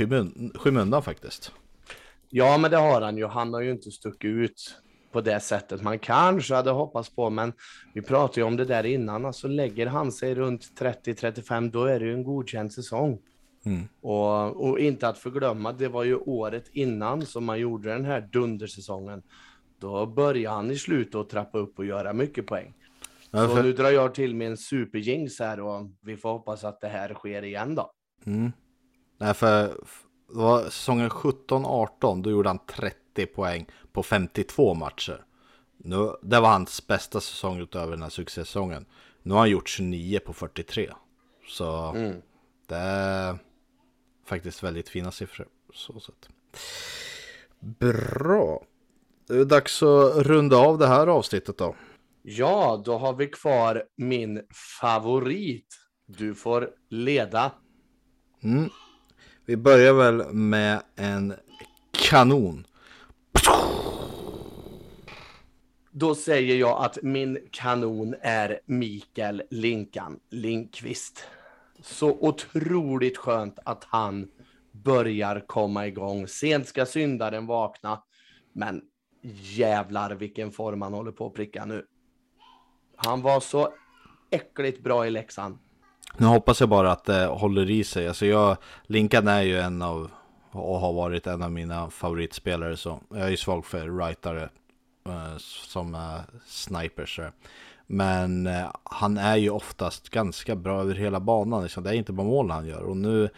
skymundan faktiskt. Ja, men det har han ju. Han har ju inte stuckit ut på det sättet man kanske hade hoppats på. Men vi pratade ju om det där innan. Alltså lägger han sig runt 30-35, då är det ju en godkänd säsong. Mm. Och, och, inte att förglömma, det var ju året innan som man gjorde den här dundersäsongen. Då började han i slutet att trappa upp och göra mycket poäng. Ja, för... Så nu drar jag till med en superjings här och vi får hoppas att det här sker igen då. Mm. Nej, för det var säsongen 17-18, då gjorde han 30 poäng på 52 matcher. Nu, det var hans bästa säsong utöver den här succésäsongen. Nu har han gjort 29 på 43. Så mm. det är faktiskt väldigt fina siffror. Så sätt. Bra. Det är dags att runda av det här avsnittet då. Ja, då har vi kvar min favorit. Du får leda. Mm. Vi börjar väl med en kanon. Då säger jag att min kanon är Mikael Linkan Linkvist. Så otroligt skönt att han börjar komma igång. Sent ska syndaren vakna, men jävlar vilken form han håller på att pricka nu. Han var så äckligt bra i Leksand. Nu hoppas jag bara att det håller i sig. Alltså jag, Linkan är ju en av, och har varit en av mina favoritspelare. Så jag är ju svag för rightare Eh, som snipers. Eh. Men eh, han är ju oftast ganska bra över hela banan. Liksom. Det är inte bara mål han gör. Och nu,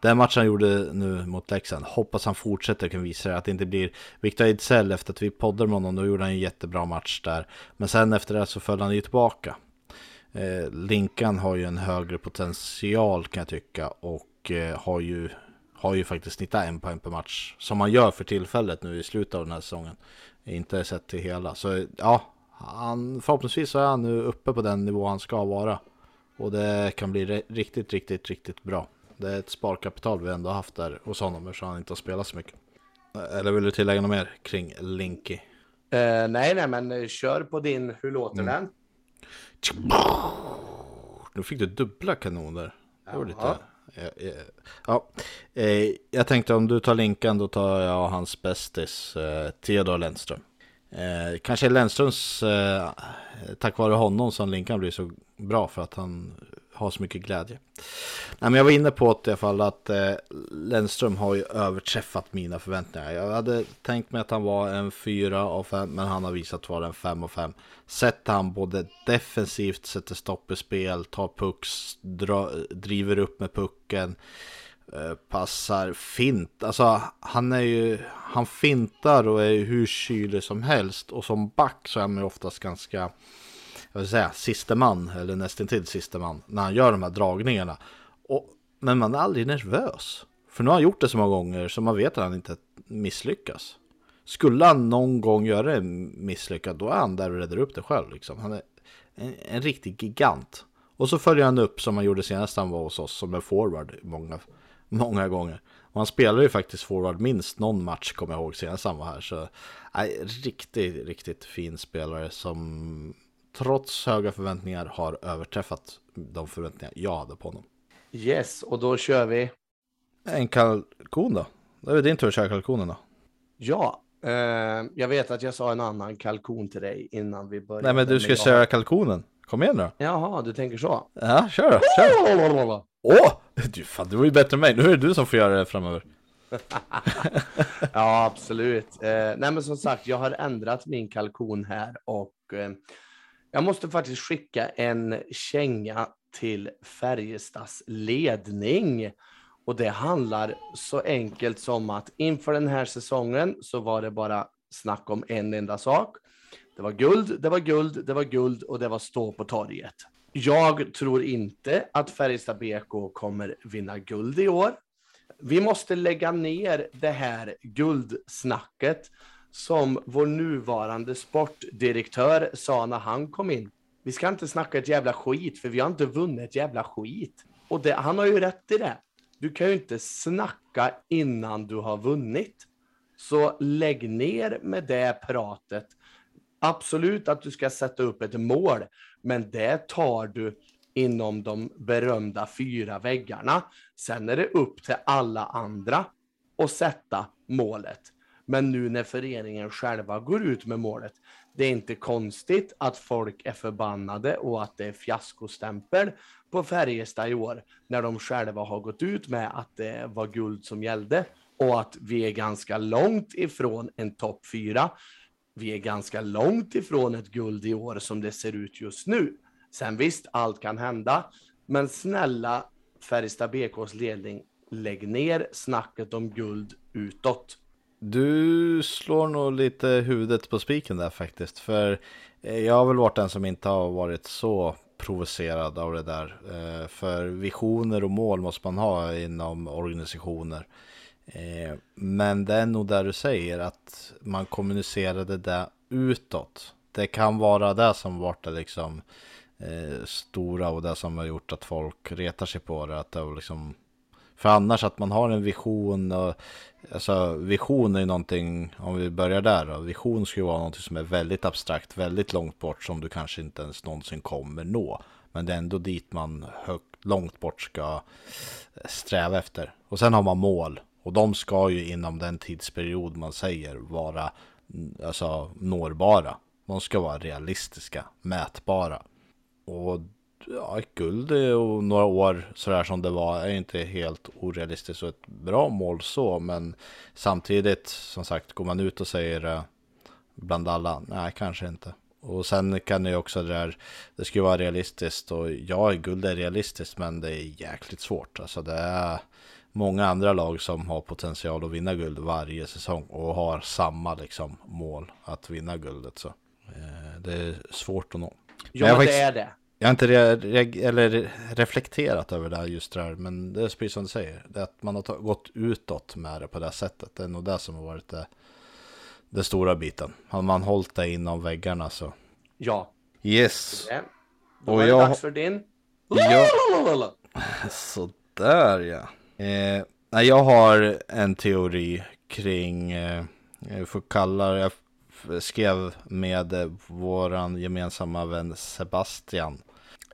den matchen han gjorde nu mot Leksand, hoppas han fortsätter kan visa det. att det inte blir Victor Ejdsell efter att vi poddade med honom, då gjorde han en jättebra match där. Men sen efter det så föll han ju tillbaka. Linkan har ju en högre potential kan jag tycka och har, ju, har ju faktiskt snittat en poäng per match som man gör för tillfället nu i slutet av den här säsongen. Inte sett till hela. Så ja, han, förhoppningsvis så är han nu uppe på den nivå han ska vara. Och det kan bli riktigt, riktigt, riktigt bra. Det är ett sparkapital vi ändå haft där hos honom eftersom han inte har spelat så mycket. Eller vill du tillägga något mer kring Linky? Uh, nej, nej, men kör på din. Hur låter mm. den? Nu fick du dubbla kanoner. Det var lite... Eh, eh, ja, eh, jag tänkte om du tar Linkan då tar jag hans bästis Theodor Lennström. Kanske Lennströms, tack vare honom som Linkan blir så bra för att han ha så mycket glädje. Nej, men jag var inne på att, i alla fall att eh, Lennström har ju överträffat mina förväntningar. Jag hade tänkt mig att han var en 4 av 5, men han har visat vara en 5 av 5. Sätter han både defensivt, sätter stopp i spel, tar pucks, dra, driver upp med pucken, eh, passar fint. Alltså han är ju, han fintar och är hur kylig som helst. Och som back så är han ju oftast ganska jag vill säga, siste man, eller nästintill siste man, när han gör de här dragningarna. Och, men man är aldrig nervös. För nu har han gjort det så många gånger så man vet att han inte misslyckas. Skulle han någon gång göra det misslyckat då är han där och räddar upp det själv. Liksom. Han är en, en riktig gigant. Och så följer han upp som han gjorde senast han var hos oss, som en forward många, många gånger. Och han spelade ju faktiskt forward minst någon match, kommer jag ihåg, senast han var här. Så, nej, riktigt, riktigt fin spelare som trots höga förväntningar har överträffat de förväntningar jag hade på honom. Yes, och då kör vi. En kalkon då? Det är din tur att köra kalkonen då? Ja, eh, jag vet att jag sa en annan kalkon till dig innan vi började. Nej, men du ska jag... köra kalkonen. Kom igen då. Jaha, du tänker så. Ja, kör då. Kör. Åh! Du, fan, du var ju bättre än mig. Nu är det du som får göra det framöver. ja, absolut. Eh, nej, men som sagt, jag har ändrat min kalkon här och eh, jag måste faktiskt skicka en känga till Färjestads ledning. Och det handlar så enkelt som att inför den här säsongen så var det bara snack om en enda sak. Det var guld, det var guld, det var guld och det var stå på torget. Jag tror inte att Färjestad BK kommer vinna guld i år. Vi måste lägga ner det här guldsnacket som vår nuvarande sportdirektör sa när han kom in. Vi ska inte snacka ett jävla skit, för vi har inte vunnit ett jävla skit. Och det, han har ju rätt i det. Du kan ju inte snacka innan du har vunnit. Så lägg ner med det pratet. Absolut att du ska sätta upp ett mål, men det tar du inom de berömda fyra väggarna. Sen är det upp till alla andra att sätta målet. Men nu när föreningen själva går ut med målet, det är inte konstigt att folk är förbannade och att det är fiaskostämpel på Färjestad i år när de själva har gått ut med att det var guld som gällde och att vi är ganska långt ifrån en topp fyra. Vi är ganska långt ifrån ett guld i år som det ser ut just nu. Sen visst, allt kan hända, men snälla Färjestad BKs ledning, lägg ner snacket om guld utåt. Du slår nog lite huvudet på spiken där faktiskt. För eh, jag har väl varit den som inte har varit så provocerad av det där. Eh, för visioner och mål måste man ha inom organisationer. Eh, men det är nog där du säger att man kommunicerade det utåt. Det kan vara det som varit det liksom stora och det som har gjort att folk retar sig på det. Att det har liksom för annars att man har en vision och alltså vision är ju någonting, om vi börjar där då, vision ska ju vara någonting som är väldigt abstrakt, väldigt långt bort som du kanske inte ens någonsin kommer nå. Men det är ändå dit man högt, långt bort ska eh, sträva efter. Och sen har man mål och de ska ju inom den tidsperiod man säger vara mm, alltså, nårbara. De ska vara realistiska, mätbara. Och ja, ett guld och några år sådär som det var är inte helt orealistiskt och ett bra mål så. Men samtidigt, som sagt, går man ut och säger bland alla, nej kanske inte. Och sen kan det ju också det där, det ska ju vara realistiskt och ja, guld är realistiskt men det är jäkligt svårt. Alltså det är många andra lag som har potential att vinna guld varje säsong och har samma liksom mål att vinna guldet. Så eh, det är svårt att nå. Ja, men det är det. Jag har inte re eller reflekterat över det här just det här, men det är precis som du säger. Det att man har gått utåt med det på det sättet. Det är nog det som har varit det, det stora biten. Har man hållit det inom väggarna så. Ja. Yes. Ja. Då och är det jag... dags för din. Ja. Sådär ja. Eh, jag har en teori kring, eh, jag får kalla det, jag skrev med eh, våran gemensamma vän Sebastian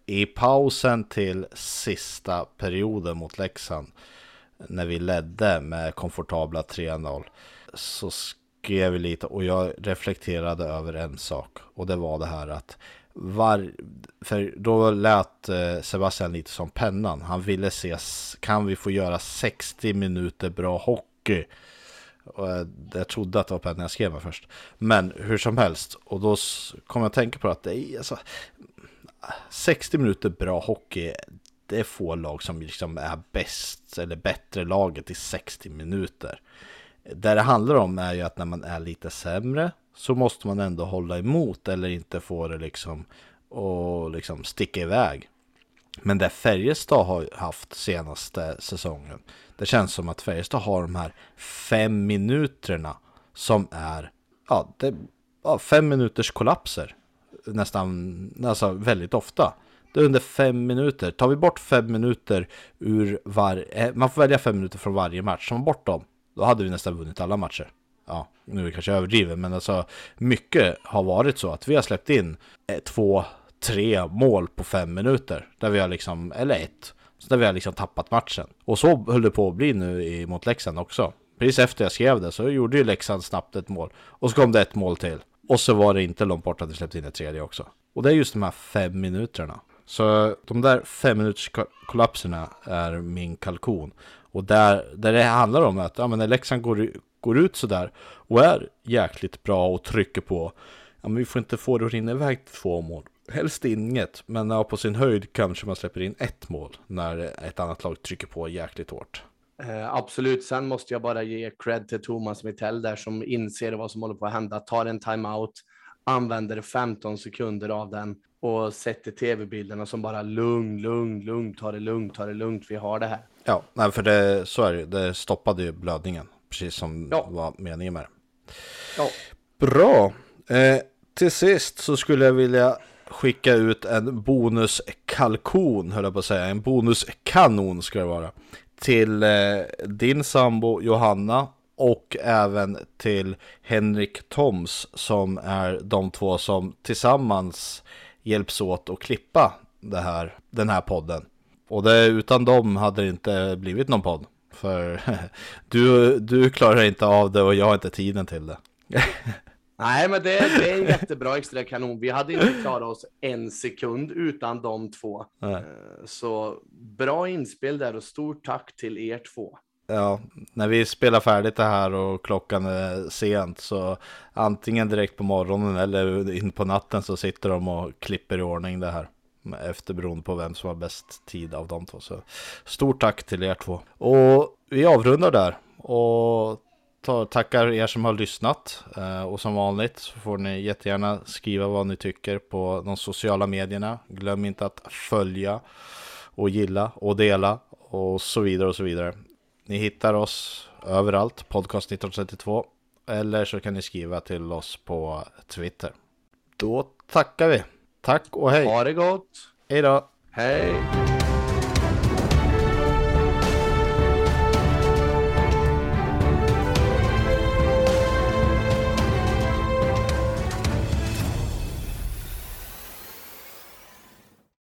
i pausen till sista perioden mot Leksand, när vi ledde med komfortabla 3-0, så skrev vi lite och jag reflekterade över en sak och det var det här att var, för då lät eh, Sebastian lite som pennan. Han ville se, kan vi få göra 60 minuter bra hockey? Och eh, jag trodde att det var pennan jag skrev med först. Men hur som helst, och då kom jag att tänka på att det är alltså, 60 minuter bra hockey, det är få lag som liksom är bäst eller bättre laget i 60 minuter. Det det handlar om är ju att när man är lite sämre så måste man ändå hålla emot eller inte få det liksom och liksom sticka iväg. Men det Färjestad har haft senaste säsongen, det känns som att Färjestad har de här fem minuterna som är, ja, det, ja fem minuters kollapser nästan, alltså väldigt ofta. Det är under fem minuter. Tar vi bort fem minuter ur varje, eh, man får välja fem minuter från varje match. Tar man bort dem, då hade vi nästan vunnit alla matcher. Ja, nu är det kanske överdrivet, men alltså mycket har varit så att vi har släppt in eh, två, tre mål på fem minuter. Där vi har liksom, eller ett, där vi har liksom tappat matchen. Och så höll det på att bli nu mot Leksand också. Precis efter jag skrev det så gjorde ju Leksand snabbt ett mål. Och så kom det ett mål till. Och så var det inte långt bort att vi släppte in ett tredje också. Och det är just de här fem minuterna. Så de där fem minuters kollapserna är min kalkon. Och där, där det handlar om att ja, men när Leksand går, går ut sådär och är jäkligt bra och trycker på. Ja, men vi får inte få det att rinna iväg till två mål. Helst inget, men ja, på sin höjd kanske man släpper in ett mål när ett annat lag trycker på jäkligt hårt. Eh, absolut. Sen måste jag bara ge cred till Thomas Mittell där som inser vad som håller på att hända, tar en timeout, använder 15 sekunder av den och sätter tv-bilderna som bara lugn, lugn, lugn, ta det lugnt, ta det lugnt, vi har det här. Ja, nej, för det, så är det det stoppade ju blödningen, precis som ja. var meningen med det. Ja. Bra. Eh, till sist så skulle jag vilja skicka ut en bonuskalkon, höll jag på att säga. En bonuskanon ska det vara till eh, din sambo Johanna och även till Henrik Toms som är de två som tillsammans hjälps åt att klippa det här, den här podden. Och det, utan dem hade det inte blivit någon podd. För du, du klarar inte av det och jag har inte tiden till det. Nej, men det, det är en jättebra extra kanon. Vi hade inte klarat oss en sekund utan de två. Nej. Eh, så bra inspel där och stort tack till er två. Ja, när vi spelar färdigt det här och klockan är sent så antingen direkt på morgonen eller in på natten så sitter de och klipper i ordning det här. Efter beroende på vem som har bäst tid av de två. Så stort tack till er två. Och vi avrundar där. Och tackar er som har lyssnat. Eh, och som vanligt så får ni jättegärna skriva vad ni tycker på de sociala medierna. Glöm inte att följa och gilla och dela och så vidare och så vidare. Ni hittar oss överallt, podcast 1932. Eller så kan ni skriva till oss på Twitter. Då tackar vi. Tack och hej. Ha det gott. Hej då. Hej.